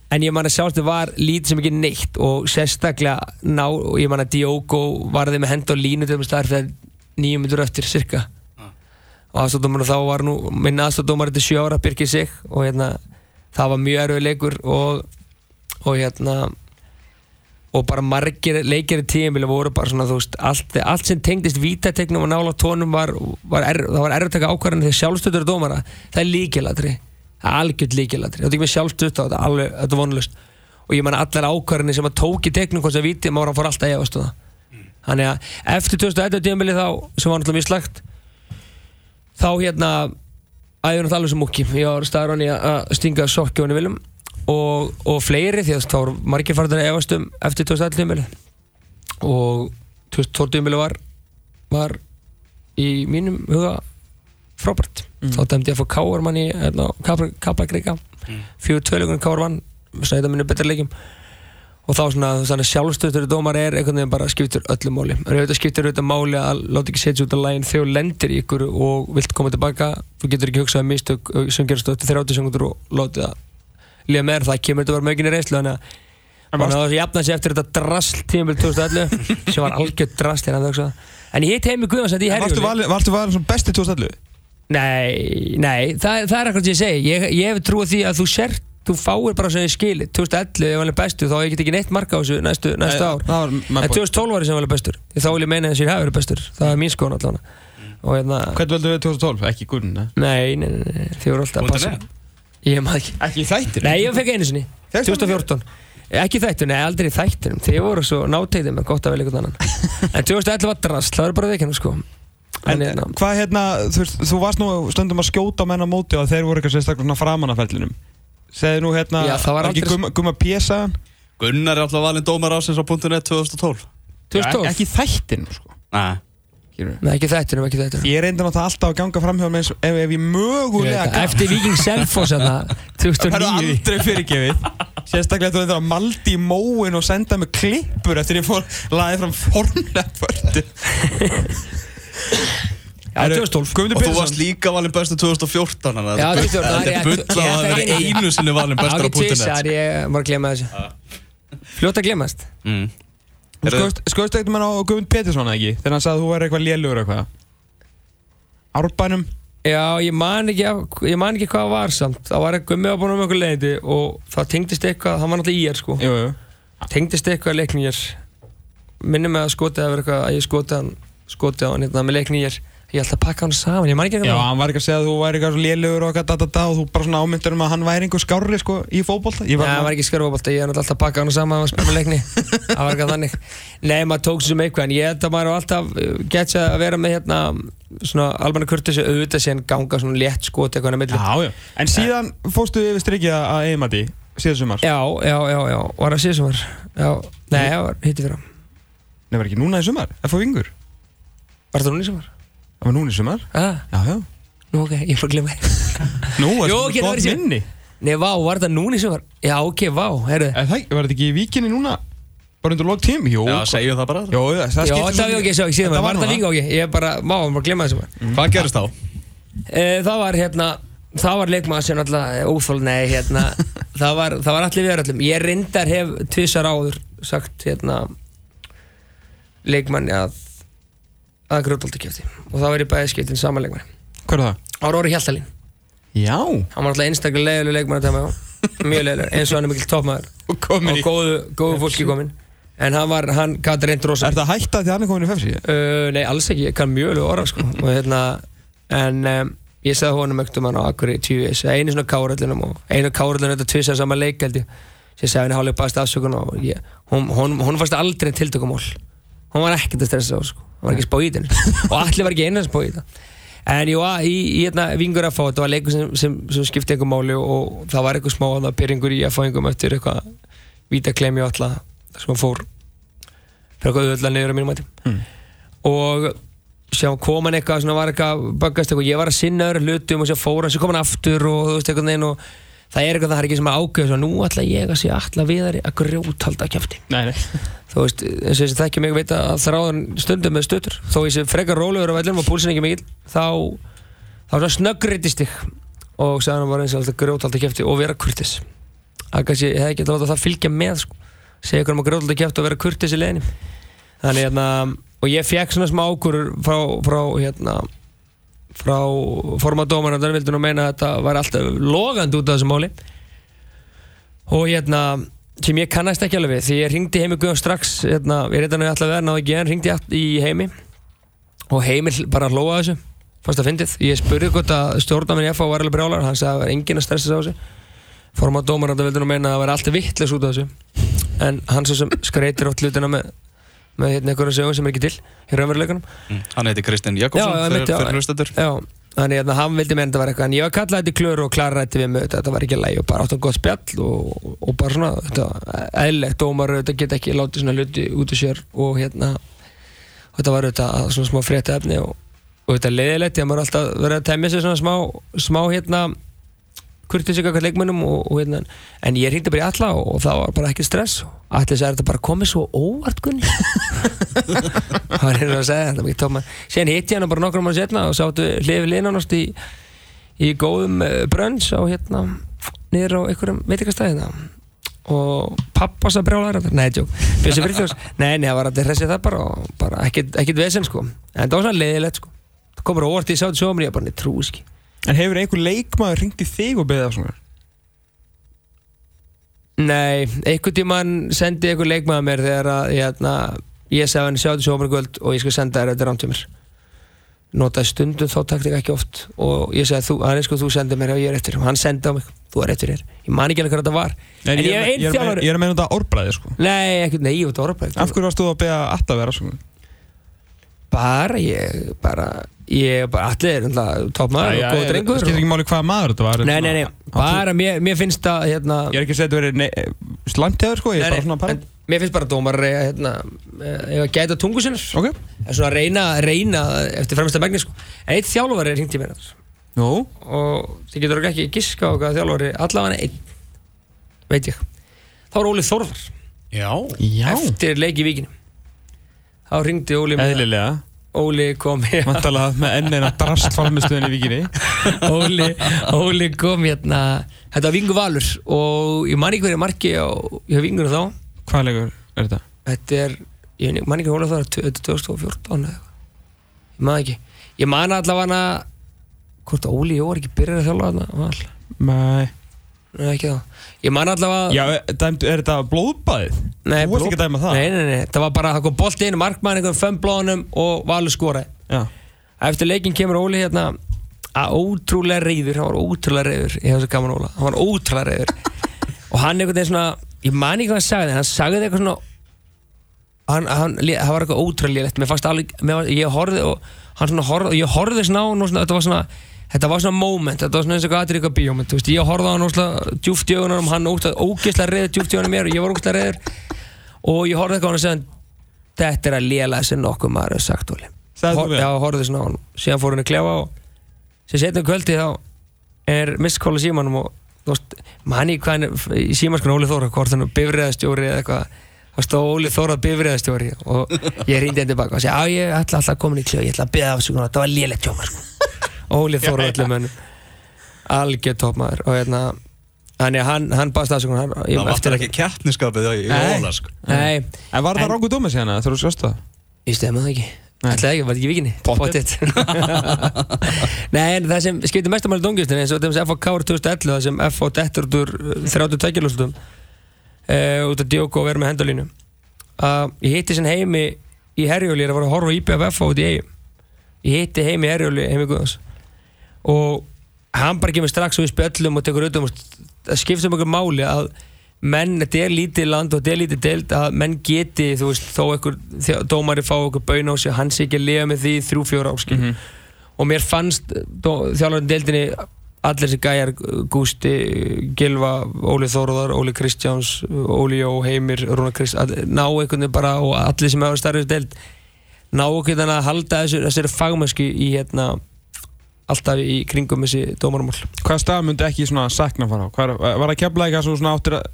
en ég man að sjálfstöðu var lítið sem ekki neitt og sérstaklega ná og ég man að Diogo varði með hend og línu til þess að fyrir nýjum myndur eftir cirka og aðstofdómar þá var nú minn aðstofdómar þetta sjö ára Birgir sig og hérna það var mjög erfið leikur og, og hérna og bara margir leikir í tíumbili voru bara svona þú veist allt, allt sem tengdist vítategnum og nála tónum var, var er, það var erfið að taka ákvarðan þegar sjálfstöður dómara það er líkilatri það er algjört líkilatri það er ekki með sjálfstöð þetta er er vonlust og ég man allar ákvarðanir sem að tók í tegnum hvort sem víti maður fór alltaf og það þannig að eftir 2011 tíumbili þá sem var náttúrulega mjög slagt þá hérna æður náttúrulega alveg sem múki ég var staður hann í að stinga sokki hann í viljum og, og fleiri því að þá voru margir farðar að efast um eftir 2011 tímili og 2012 tímili var var í mínum huga frábært. Þá dæmdi ég að fá káar mann í hérna, Kaplakrika mm. fjögur tvölugun káar mann snæða minni betra leikjum og þá svona, svona sjálfstöðtur dómar er einhvern veginn bara skiptur öllu máli. En auðvitað skiptur auðvitað máli að láta ekki setja út af lægin þegar þú lendir í ykkur og vilt koma tilbaka. Þú getur ekki hugsað um mistök uh, sem gerast eftir 30 sekundur og láta það líða með þér, það kemur þetta bara möginni reynslu þannig að að það jafnaði sig eftir þetta drasl tímabil 2011 [LAUGHS] sem var algjörð drasl hérna að en ég hitt heimi Guðvarsætt í Varstu Herjúli varstu valin svona besti 2011? Nei, nei, það, það er akkurat sem ég segi. Ég, ég þú fáir bara sem ég skili. 2011 ef hann er bestur þá ég get ekki neitt marka á þessu næstu, næstu ár. var en my point. 2012 var ég sem var bestur. Því þá vil ég meina þess að ég hafi verið bestur. Það er mín skoðan allavega. Hérna, Hvernig völdu við 2012? Ekki Gunn, ne? nei, nei, nei, nei þið voru alltaf að passa. ég maður ekki. Ekki þættir? nei, ég fekk einu sinni, Fékkstu 2014 ekki þættur, nei, aldrei þættunum þið voru svo nátegðið með gott að velja einhvern annan. En 2011 var drast, það er bara veikinu sko. En hérna, hvað hérna, þú, varst nú stundum að skjóta á menn á móti og þeir voru eitthvað sérstaklega framan af ferlinum Segði nú hérna, Já, það var ekki aldrei- Gumma, gumma P-sagan Gunnar er alltaf valinn dómar ásins á .net 2012 2012 Ekki í þættinu sko. Nei. Skilurðu. nei, ekki þættunum, ekki þættunum Ég reyndi náttúrulega alltaf að ganga fram hjá mér eins og ef, ef ég mögulega það, Eftir Viking Selfoss þarna, [LAUGHS] Það er 2009 aldrei fyrirgefið. Sérstaklega þú þetta að maldi í móin og senda mig klippur eftir ég fór laðið fram Já, [LAUGHS] 2012 Guðmundur Og þú varst líka valinn bestur 2014 þannig að þetta 2014, er það er bull rétt. að Ég það er einu. sinni valinn bestur á tvisar, .net. ég var að glemma þessu. Fljótt að glemast Mm. Skoðist eitthvað með á Guðmund Pétursson eða ekki? Þegar hann sagði að þú væri eitthvað lélugur eitthvað. Árbænum. Já, ég man ekki, af- ég man ekki hvað það var samt. Það var eitthvað með að búin um eitthvað leiði og það tengdist eitthvað, það var náttúrulega í er sko. Jú, jú. Tengdist eitthvað leiknýjar minnum með að skotið að vera eitthvað að ég skotið hann skotið hann hérna með leiknýjar ég ætla að pakka hann saman, ég man ekki Já, eitthvað hann var ekki að segja að þú væri eitthvað svo lélugur og eitthvað da, da, da, og þú bara svona ámyndur um að hann væri einhver skárri sko í fótbolta. Ég Já, það var ekki skörfabólta, ég er náttúrulega alltaf að pakka hann saman og spila með leikni. [LAUGHS] Það var eitthvað þannig. Nei, maður tók sér sem eitthvað en ég held að maður alltaf uh, sér að vera með hérna svona almenna kurtið sér auðvitað sér ganga svona létt skot eitthvað í milli. Já, já Sumar Já, já, já, já, það var Já, það ekki sumar? Það núni? Það sumar Ah, Já, já nú ok, ég fór að Nú, [LAUGHS] er Jú, það ok, það var gott í sumar. minni Nei, vá, var það núni sem var? Já, ok, vá, heyrðu Er það, var þetta ekki í víkinni núna? Bara undir lók tím? Jú, Já, segjum það bara Jó, það, það Já, skiptir það var ok, svo ekki síðan Þetta var það núna. líka ok Ég er bara, má, ég bara að glemma þessum Hvað gerist þá? e, Það var hérna Það var leikmaður sem alltaf óþól Nei, hérna [LAUGHS] Það var, það var allir við öllum Ég reyndar hef tvisar áður sagt hérna leikmanni að grjótóldi kjöfti og það var í bæði skiptin saman leikmanni. Hver er það? Ára Óri Hjaltalín. Já. Hann var alltaf einstaklega leiðileg leikmann að tæma á Mjög leiðileg, eins og hann er mikill toppmaður. Og komin og í góðu, góðu fólki komin En hann var, hann gæti reynd rosa Er það hætta því hann er komin í fefsi? Uh, nei, alls ekki, ég kann mjög alveg orða sko. og hérna, en um, ég sagði honum ekkert um hann á Akkur í tíu einu svona káröldunum og einu káröldunum þetta tvisar saman leik held ég. Sem ég sagði henni hálflega bæst afsökun og ég, hún, hún, hún fannst aldrei tiltökumól hún var ekkert að stressa á sko. hún var ekki spá í þetta og allir var ekki einu að spá í þetta en var í, í hérna, vingur að fá þetta var leikur sem, sem, sem skipti einhver máli og það var eitthvað smá að byrjingur í að fá einhverjum eftir eitthvað vítaklemi og alltaf sem hann fór fyrir eitthvað auðvitað niður á mínum mæti. Mm. og sjá kom hann eitthvað svona var eitthvað böggast eitthvað. Ég var að sinna öðru hlutum og sér fór hann sér kom hann aftur og þú veist eitthvað neinn og það er eitthvað það er ekki sem að ágjöða nú ætla ég að sé alla viðari að grjóthalda kæfti þú veist eins og þess að það ekki mig veit að þráðan stundum með stuttur þó ég sé frekar rólegur á vellum og púlsin ekki mikill þá þá svona snöggritist ég og sagði hann bara eins og alltaf grjóthalda kæfti og vera kurtis að kannski ég hef ekki að láta það fylgja með sko. Segja ykkur um að grjóthalda kæfti og vera kurtis í leðinni þannig hérna og ég fekk svona smá ákurur frá, frá hérna frá formadóman og þannig vildi nú meina að þetta var alltaf logandi út af þessu máli. Og hérna sem ég kannast ekki alveg við því ég ringdi heimi Guðjón strax hérna, ég reyndi hann að alltaf vera náðu ekki en ringdi í heimi. Og heimi bara hlóa þessu fannst það fyndið, ég spurði hvort að stjórnarminn FH var alveg brjálar, hann sagði að það var enginn að stressa á þessu. Formadóman og það vildi nú meina að það var alltaf vittlis út af þessu. En hann svo sem skreitir átt hlutina með með hérna einhverjum sögum sem er ekki til í raunveruleikunum Mm. Hann heiti Kristinn Jakobsson fyrir, mitt, já. þannig að hann vildi meina þetta var eitthvað en ég var kallað þetta í klöru og klara þetta við mig þetta, þetta var ekki læg og bara áttum gott spjall og, og bara svona, þetta eðlilegt dómar þetta get ekki látið svona hluti út úr sér og hérna og þetta var þetta svona smá frétta efni og, og þetta leiðilegt, ég maður alltaf verið að tæmja sér svona smá, smá hérna kurtið sig eitthvað leikmönnum og, og hérna, en ég hringdi bara í alla og, og það var bara ekki stress. Allir sagði þetta bara komið svo óvart Gunni? Það var hérna að segja þetta mikið tóma. Síðan hitti ég hann bara nokkrum mann setna og sáttu hlifi linanast í, í góðum uh, brönns á hérna niður á einhverjum veitikastæðina og pappa sá brjálæður nei, nei, nei, það var að hressið það bara og bara ekkit vesen, sko. En það var svona leiðilegt, sko. Það kom bara óvart í sátt sjómri, ég bara, nei, trú, ekki En hefur einhver leikmaður ringt í þig og beðið af svona? Nei, einhvern tímann sendi einhver leikmaður mér þegar að ég, hérna, ég sagði hann sjáðu sjómar kvöld og ég skal senda þér þetta rántumir notaði stundum þá takti ég ekki oft og ég sagði þú, hann er sko þú sendið mér og ég er eftir og hann sendið á mig, þú er eftir þér. Ég man ekki alveg hvað þetta var. En, ég, ég ég, einn ég, þjálfari. ég er að meina þetta árbræði sko. Nei, ekki, nei, ég veit orðbæð Af hverju varst þú að beða alltaf að vera svona? Bara, ég, bara ég, bara, allir, toppmaður og góð drengur. Það skiptir ekki máli hvaða maður þetta var Nei, nei, nei, bara, mér, mér finnst það, hérna Ég er ekki að segja þetta verið slæmtjáður sko, ég er bara svona að pæla mér finnst bara dómar að hérna, eiga að gæta tungu sinnar. Ok, en svona að reyna, reyna eftir fremsta megni sko. en eitt þjálfari er hringt í mér nú, og þið getur ekki giska á hvað þjálfari allavega einn veit ég. Þá var Óli Þórðar. Já. Já, eftir leik í víkinu þá hringdi Óli með Óli kom hér Vantalega með ennina drastfalmistöðin í vikinni Óli, Óli kom hérna. Þetta var Vingu Valur og ég man ekki hverju marki á, Vingunum þá. Hvað leikur er þetta? þetta er, ég man ekki Þórðar þetta er 2014 eða eitthvað. Ég man ekki, ég man allavega hvort Óli Jó er ekki byrjað að þjálfa þarna? Nei Nei, ekki þá. Ég man allavega... Já, dæmdu, er þetta blóðbæðið? nei, þú varst ekki að dæma það? Nei, nei, nei. Það var bara, það kom bolt inn, markmann, einhvern fem blóðunum og Valur skoraði. Já Eftir leikin kemur Óli hérna að ótrúlega reyður, hann var ótrúlega reyður, ég hef svo gaman Óla, hann var ótrúlega reyður. [LAUGHS] og hann einhvern veginn svona, ég man ekki hvað hann sagði, hann sagði eitthvað svona, hann, hann, það var eitthvað ótrúlega létt, mér fannst alveg, mér, ég horfði og hann svona horfði, og ég horfði svona á hann og svona, þetta var svona, þetta var svona moment, þetta var svona eins og aðrið eitthvað bíómynd, þú veist, ég horfði á hann og svona djúft í augunum, hann ógeðslega ógeðslega reyður djúft í augunum mér og ég var ógeðslega reyður og ég horfði eitthvað á hann og segði þetta er að léla sem nokkuð maður hefur sagt Óli. Sagði þú Hor-? Já, horfði svona á hann. Síðan fór hann að klefa og sem setjum kvöldi þá er misskóla símanum og þú veist, manni hvað er í símanskonu Óli Þóra, hvort hann er bifriðastjóri eða eitthvað, þá stóð Óli Þóra bifriðastjóri og ég reyndi henni tilbaka og segi, já ég ætla alltaf að koma í kljóð ég ætla að beða af sig, þetta var lélegt tjóma sko. Óli Þóra öllum mönnum algjör toppmaður og hérna Þannig að hann, hann baðst ég- Það eftir- ekki keppniskapið í. Óla sko Nei, En var það En- rángu dómið síðan þegar þú skast það? Ég stemma það ekki Nei. Ætlaði ekki, var þetta ekki vikinni? Pottet. [LAUGHS] Nei, en það sem skiptir mestamæli dóngjastin eins og þeim sem FH 2011 það sem FH dettur út úr 32 kilóstum uh, út af Djóko og verið með hendalínu Ég hitti sem heimi í Herjóli er að fara að horfa á IPFF út í eigum Ég hitti heimi í Herjóli, heimi Guðans og hann bara kemur strax og við spjöllum og tekur auðvitað um það skiptir um okkur máli að menn, þetta er lítið land og þetta er lítið deild að menn geti, þú veist, þó einhver dómari fá okkur baun á sig, hann sé ekki að lifa með því þrjú, fjóra áskil og mér fannst þjálfarinn deildinni allir þessi gæjar, Gústi Gilva, Óli Þóruðar Óli Kristjáns, Óli Jó, Heimir Rúna Krist, ná einhvern veginn bara og allir sem hefur starfið deild ná okkur þannig að halda þessu, þessari fagmösku í hérna alltaf í kringum þessi dómarumál Hvaða stað myndi ekki svona sakna fara á? Hvar, var það kefla eitthvað svona áttir að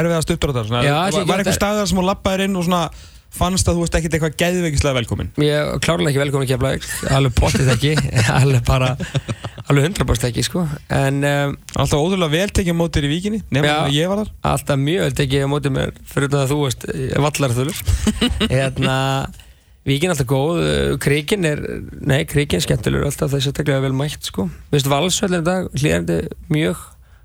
erfiðast uppdráttar? Var, var eitthvað þetta- staðar sem hún lappaðir inn og svona fannst að þú veist ekkert eitthvað geðveikislega velkomin? Ég klárlega ekki velkomin að kefla alveg bóttið ekki [LAUGHS] alveg bara, alveg 100% ekki sko en um, Alltaf ótrúlega vel tekið mótir í víkinni Nefnum að ég var þar alltaf mjög vel tekið á mótið mér fyrir utan að þú veist vallarþulur [LAUGHS] hérna Víkin er alltaf góð, uh, Krikin er nei, Krikin er skemmtilegur alltaf þess að teklega vel mætt sko, við veist valsvöldin dag hlýðandi mjög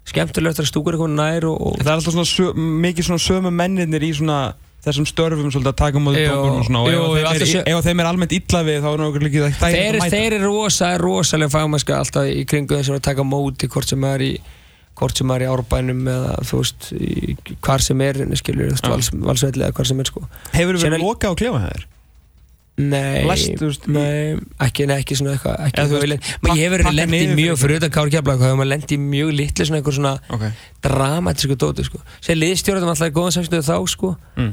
skemmtilegur eftir að stúkur er komin nær og, og Það er alltaf svona sö, mikið svona sömu mennirnir í svona þessum störfum svolítið að taka Jú, dómurinn og svona og ef, jú, þeim er, ef þeim er almennt illa við þá er náttúrulega ekki það þeir, mæta þeir eru rosa, rosalega fagmannska alltaf í kringu þess að taka móti hvort sem er í hvort sem er í árbænum eða þú veist, hvar sem er skilur, þú veist, Já. vals, valsvelli eða hvar sem er sko Hefur Síðan verið er- loka á klefa hæðir? Nei, Læst, nei ekki, nei, ekki svona eitthvað ekki Eða eitthvað veist, Men ég hefur pakka verið lendið mjög fyrir- utan Kári hvað hefur maður lendið mjög litli svona einhver svona Ok. dramatísku dóti sko. Sér liðstjórnum alltaf í góðan samstöðu þá sko. Mm.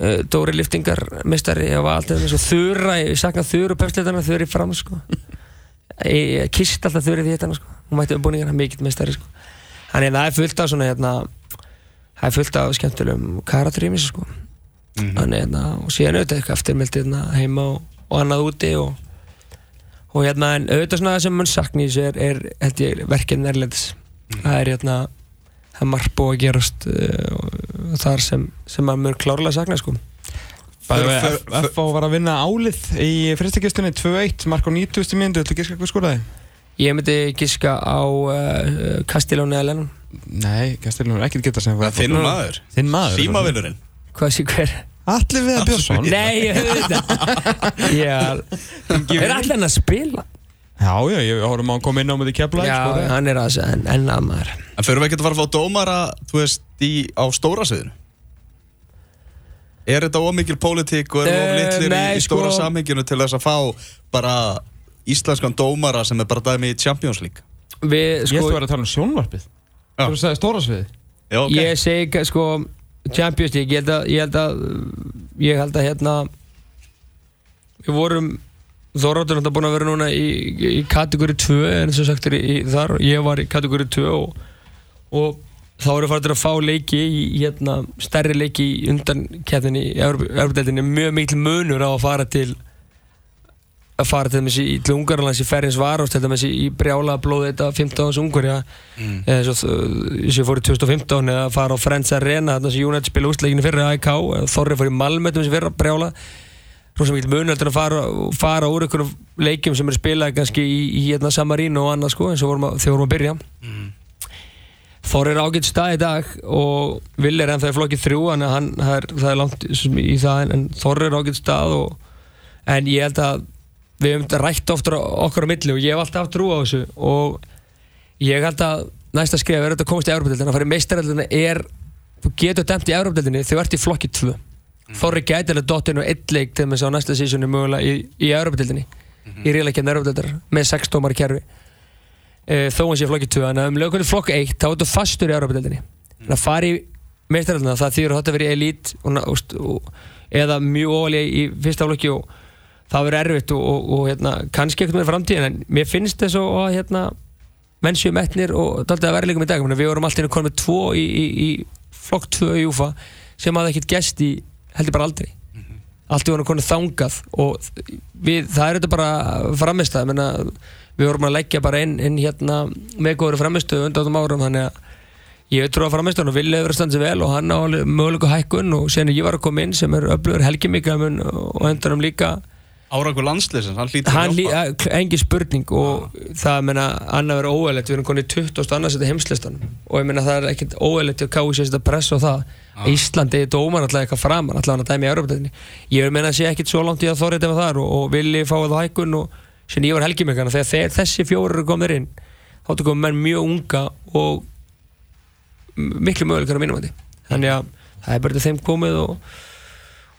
uh, Dóri Liftingar, mistari ég var alltaf og Þura, ég sakna Þuru pepsleitana, Þuru fram sko. Ég, kist alltaf Þuru því hérna sko. Hún mætti um búningana, mikill mistari sko. Þannig að það er fullt af svona hérna Það er fullt af skemmtilegum karakterým sko. Þannig hérna Og síðan auðvitað eitthvað eftirmildi hérna heima og, og annað úti og, og hérna en auðvitað svona það sem mann sakni í þessu er, er held ég verkinn erlendis Það er hérna Það er margt búið að gerast uh, þar sem, sem maður mjög klárlega sakna sko. FH var að vinna álið í fyrstakistunni 2-1, mark á 90. mínútu, ætlu ekki hvað skoraði? Ég myndi giska á uh, Kastilóni eða Lennon Nei, Kastilunum, ekkert geta sem Það er þinn maður Þinn maður Símavinnurinn Hvað sé hver? Allir við að Björnsson. Nei, ég veit það. Já, er allir hann að spila? Já, já, ég horfum að koma inn á með því kefla Já, hann er að en, en að maður. En fyrir við ekki að fara að fá dómara Þú veist, í, á stóra sviðinu? Er þetta ómikil pólitík og er Eh, of litlir í, í stóra sko- samhenginu til þess að fá bara íslenskan dómara sem er bara dæmi í Champions League? Við, Ég ætti sko, að vera að tala um sjónvarpið. Já. Þú sagði stóra sviði Já, ok. Ég segi sko Champions League, ég held að ég held að, ég held að hérna við vorum Þorróttur er búin að vera núna í, í kategóri 2 eins og sagt er í, þar ég var í kategóri 2 og, og þá eru farin að fá leiki í hérna, stærri leiki undan kæðinni í Európa-deldinni mjög mikil munur á að fara til að fara til þessi í Ungarlands í Ferrins Varos til þessi í brjála blóð þetta 15 árs Ungarja Mm. þess að ég fór í 2015 eða fara á Friends Arena þarna sem United spila úsleikinu fyrir AIK Þorri fór í Malmö til þessi fyrra brjála. Rosa mikil munöldur að fara, fara úr einhverjum leikjum sem eru spilað kannski í, í hérna Samarino og annað sko eins og vorum að, þegar vorum að byrja. Þorri er ágætt stað í dag og Vill er ennþá í flokki þrjú þannig að hann, það, er, langt í það en, en Þorri er ágætt stað og, en ég held að við þetta rætt ofta okkur á milli og ég hef alltaf trú á þessu og ég held að næsta skrif er þetta að komast í Európa-deildina að fara í meistaraldina er þú getur dæmt í Európa-deildinni þegar þú ert í flokki 2 Þorri gæti alveg dottinu eitt leik til þess að næsta sísoni mögulega í, í Európa-deildinni í ríðleikjarni Európa-deildar með 6 tómar kerfi. E, þó hann sé í flokki 2 en um lögkunni flokk 1 þá ertu fastur í Európa-deildinni þannig að fara í meistaraldina það þýður að þetta verið elít og, og, og, eða mjög ólega í fyrsta flokki og það verður erfitt og, og, og hérna, kannski ekkert með framtíðin en mér finnst þess að hérna, menn séu metnir og að vera líka með dag. Við vorum alltaf konið með tvo í, í, í flokk 2 í UFA sem hafði ekkert gest í heldur bara aldrei. Allt við vorum konið þangað og við, það er þetta bara framistæð menna, við vorum að leggja bara inn, inn hérna, með góður framistöðu undan átum árum þannig að ég trú að framistöðun og vilja standa sig vel og hann á alveg möguleiku hækkun og sen ég var að koma inn sem er öflugur helgimikamun og endanum líka Árangur landsliðsins, hann hlýtur hann að lí, hjálpa að- engin spurning og það meina annað verið óæðilegt við erum konið 20. annars þetta heimslistan og ég meina það er ekkert óæðilegt að káu sér þetta press á það. Að Íslandi er dómar alltaf eitthvað framar alltaf hann að dæmi í Európa-dættinni ég meina að sé ekkert svo langt í að þorrið þetta þar og, og villi fá það hækkun og sem ég var með þegar þessi fjórir eru komið inn þá áttu komið menn mjög unga og miklu möguleikar á mínum að þannig að það er bara þeim komið og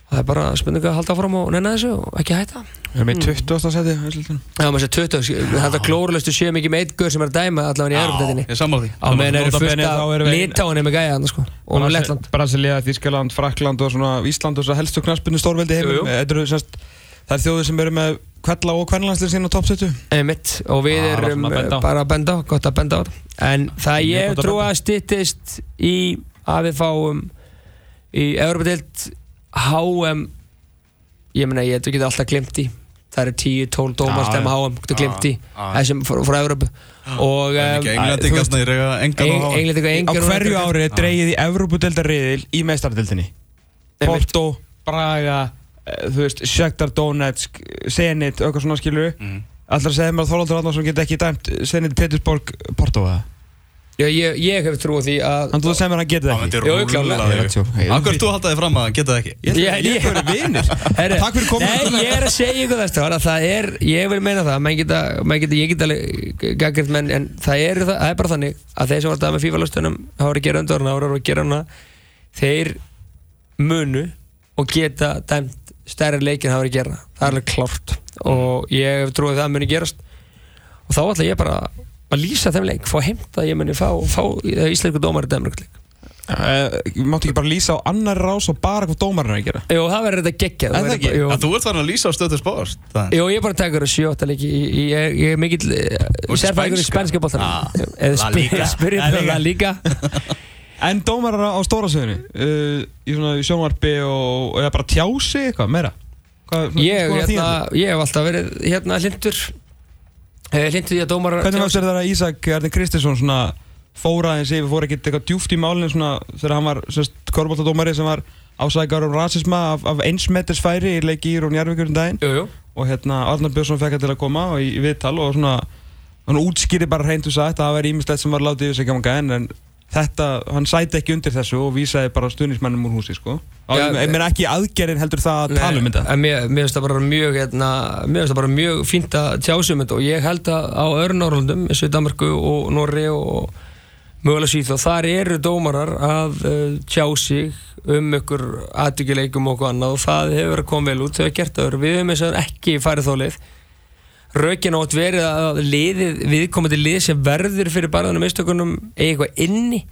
það er bara spurning að halda fram og nenna þessu og ekki hætta Við erum í 20. seti úrslitunum. Já, maður sé 20, þetta glórulestu séu mikið með eitt gaur sem er að dæma allavega í Európa-deildinni. Ég sammála því Á meðan eru fullt af litáinni með gæja þarna sko og með Lettland. Brasilia, Þískaland, Frakland og svona Ísland og svo helstu knaspinu stórveldi semst Það er þjóðir sem eru með kvella og kvennlandslið sín á top 70 Einmitt, og við Ah, erum svona eh, bara að benda gott að benda á þetta. En það ég trú að styttist í að við fáum í Európa-deild HM ég meina ég getum alltaf glimt í það eru 10-12 dómar Já, stemma já. HM getur glimt í já. þessum frá frá Európu og En ekki em, englandi þú veist, gætna í reyga engan og hafa Englandi Á hverju ári er dreigið í Evrópudeldariðil í meistardildinni Einmitt. Porto, Braga eh, þú veist, Shakhtar Donetsk Zenit, eitthvað svona skilur Mm. Segja mér að Þorvaldur Arnarsson get ekki dæmt Zenit Petersborg, Porto eða Já, ég, ég hef trú á því að Þannig að þú segir mér að hann geti Það það ekki Ég veit svo. þig Akkur þú haldaði fram að hann geta það ekki? Ég ég ég- er vinnir Takk fyrir komuna. Nei, ég er að segja ykkur þess að það er, ég vil meina það menn geta, menn geta, ég get alveg gaggrind menn, en það er, það, það er bara þannig að þeir sem var það með FIFA-lustunum hafa verið að gera undarna, hafa verið að gera hana þeir munu og geta dæmt stærri leikin hafa verið að gera, það er alveg klárt. Og ég hef trúið að það muni gerast. Og þá ætla ég bara að lýsa þeim leik, fá heimta ég muni fá, fá íslensku dómari dæmur leik. Uh, Máttu ekki bara lýsa á annar rás og bara hvað dómarinn er að gera. Jú, það verður þetta geggjað Er það verður ekki? að þú ert farin að lýsa á stöðu spást Jú, ég er bara að taka sjóta leiki Ég ég- ég er mikill ert sérfæðingur í spænska? boltan Ah, Eða La það Liga. [LAUGHS] En dómarar á stórasöðinu uh, í svona í sjónvarpi og eða bara tjási eitthvað meira? Ég, hérna, ég hef alltaf verið hérna hlindur eh, Hlindur í að dómar Hvernig fannst þér það að Ísak Erni Kristinsson svona fóra aðeins yfir, fór ekkert eitthvað djúft í málinu svona þegar hann var sérst korfbóltadómari sem var ásækjar um rasisma af, af einsmetis færi í leiki í og Njarvíkur um daginn? Jú, jú. Og hérna Arnar Björnsson fekk hann til að koma og í, í viðtal og svona hann útskýri bara hreint og sagt að það væri ímislegt sem var látið yfir sig ganga en, en þetta, hann sæti ekki undir þessu og vísaði bara stuðnismannum úr húsi sko. Já, ég meina ekki aðgerinn heldur það að tala um þetta. mér, finnst það bara mjög hérna, mér finnst það bara mjög fínt að tjásum þetta og ég held að á öðru Norrlundum eins og í Danmarku og Norri og mögulega Svíþjóð, þar eru dómarar að uh, tjá sig um ykkur aðdyggileikum og okkur annað og það hefur verið að koma vel út, þau hefur gert það við hefum eins og ekki farið þá leið Rökin átt verið að liðið, viðkomandi lið sem verður fyrir barðanum mistökunum eigi eitthvað inni.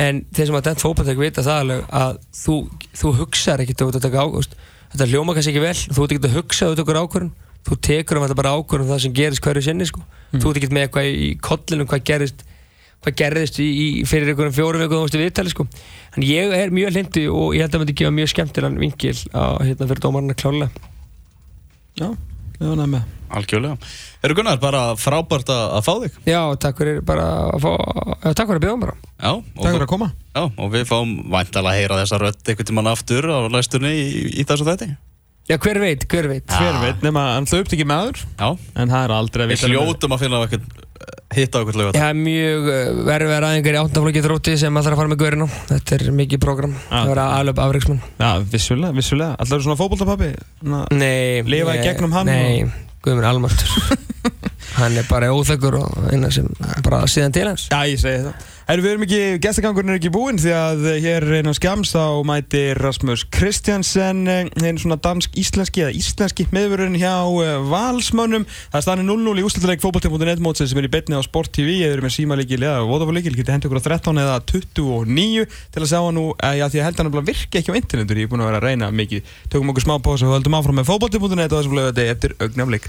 En þeir sem að dæmt fókbaltæk vita það alveg að þú, þú hugsaðar ekkert út að taka ágúst þetta hljóma kannski ekki vel, þú ert ekki að hugsa út okkur ákvörðun, þú tekur um þetta bara ákvörðun það sem gerist hverju sinni sko. þú ert ekki með eitthvað í kollinum hvað gerist hvað gerðist í, í fyrir einhverjum fjórum vikum þú veist í viðtali sko. En ég er mjög hlindi og ég held að það myndi gefa mjög skemmtilegan vingil að hérna fyrir dómarna klálega. Já, með. Algjörlega. Eru Gunnar, bara frábært að, fá þig. Já, takk fyrir bara að fá, takk fyrir að bjóða bara Já, og, Takk fyrir að koma. Já, og við fáum væntalega að heyra þessa rödd einhvern tímann aftur á læstunni í, í þessu þætti. Já, hver veit, hver veit. Hver veit, nema hann hlaupt ekki maður Já, En það er aldrei að við vita um- hljótum að finna á einhvern hitta á einhvern lögat Það er mjög uh, verið verið aðeingar í áttaflokki þrótti sem að fara með gaurinn á. Þetta er mikið program. Já. Það verið aðlöp afreiksmann. Já, vissulega, vissulega Alltaf eru svona fótboltapappi Nei. Lifa í gegnum hann Nei, Guðmund Almartur. [LAUGHS] hann er bara óþekkur og eina sem bara síðan til hans. Já, ég segi það Herru, við erum ekki, gestakangurinn er ekki búinn því að hér innan skams þá mætir Rasmus Kristjansen einn svona dansk-íslenski eða íslenski meðverðurinn hjá eh, Valsmönnum. Það er stanni 0-0 í úslutuleik fókbaltið.net mótsins sem er í betni á Sport TV eða eru með símalíkil eða Vodafone-líkil getið hendur ykkur á 13 eða 29 til að sjá hann nú, eh, já því að held hann að virka ekki á internetur, ég er búinn að vera að reyna mikið. Tökum okkur smá pása og höldum áfram með fókbaltið.net og þessum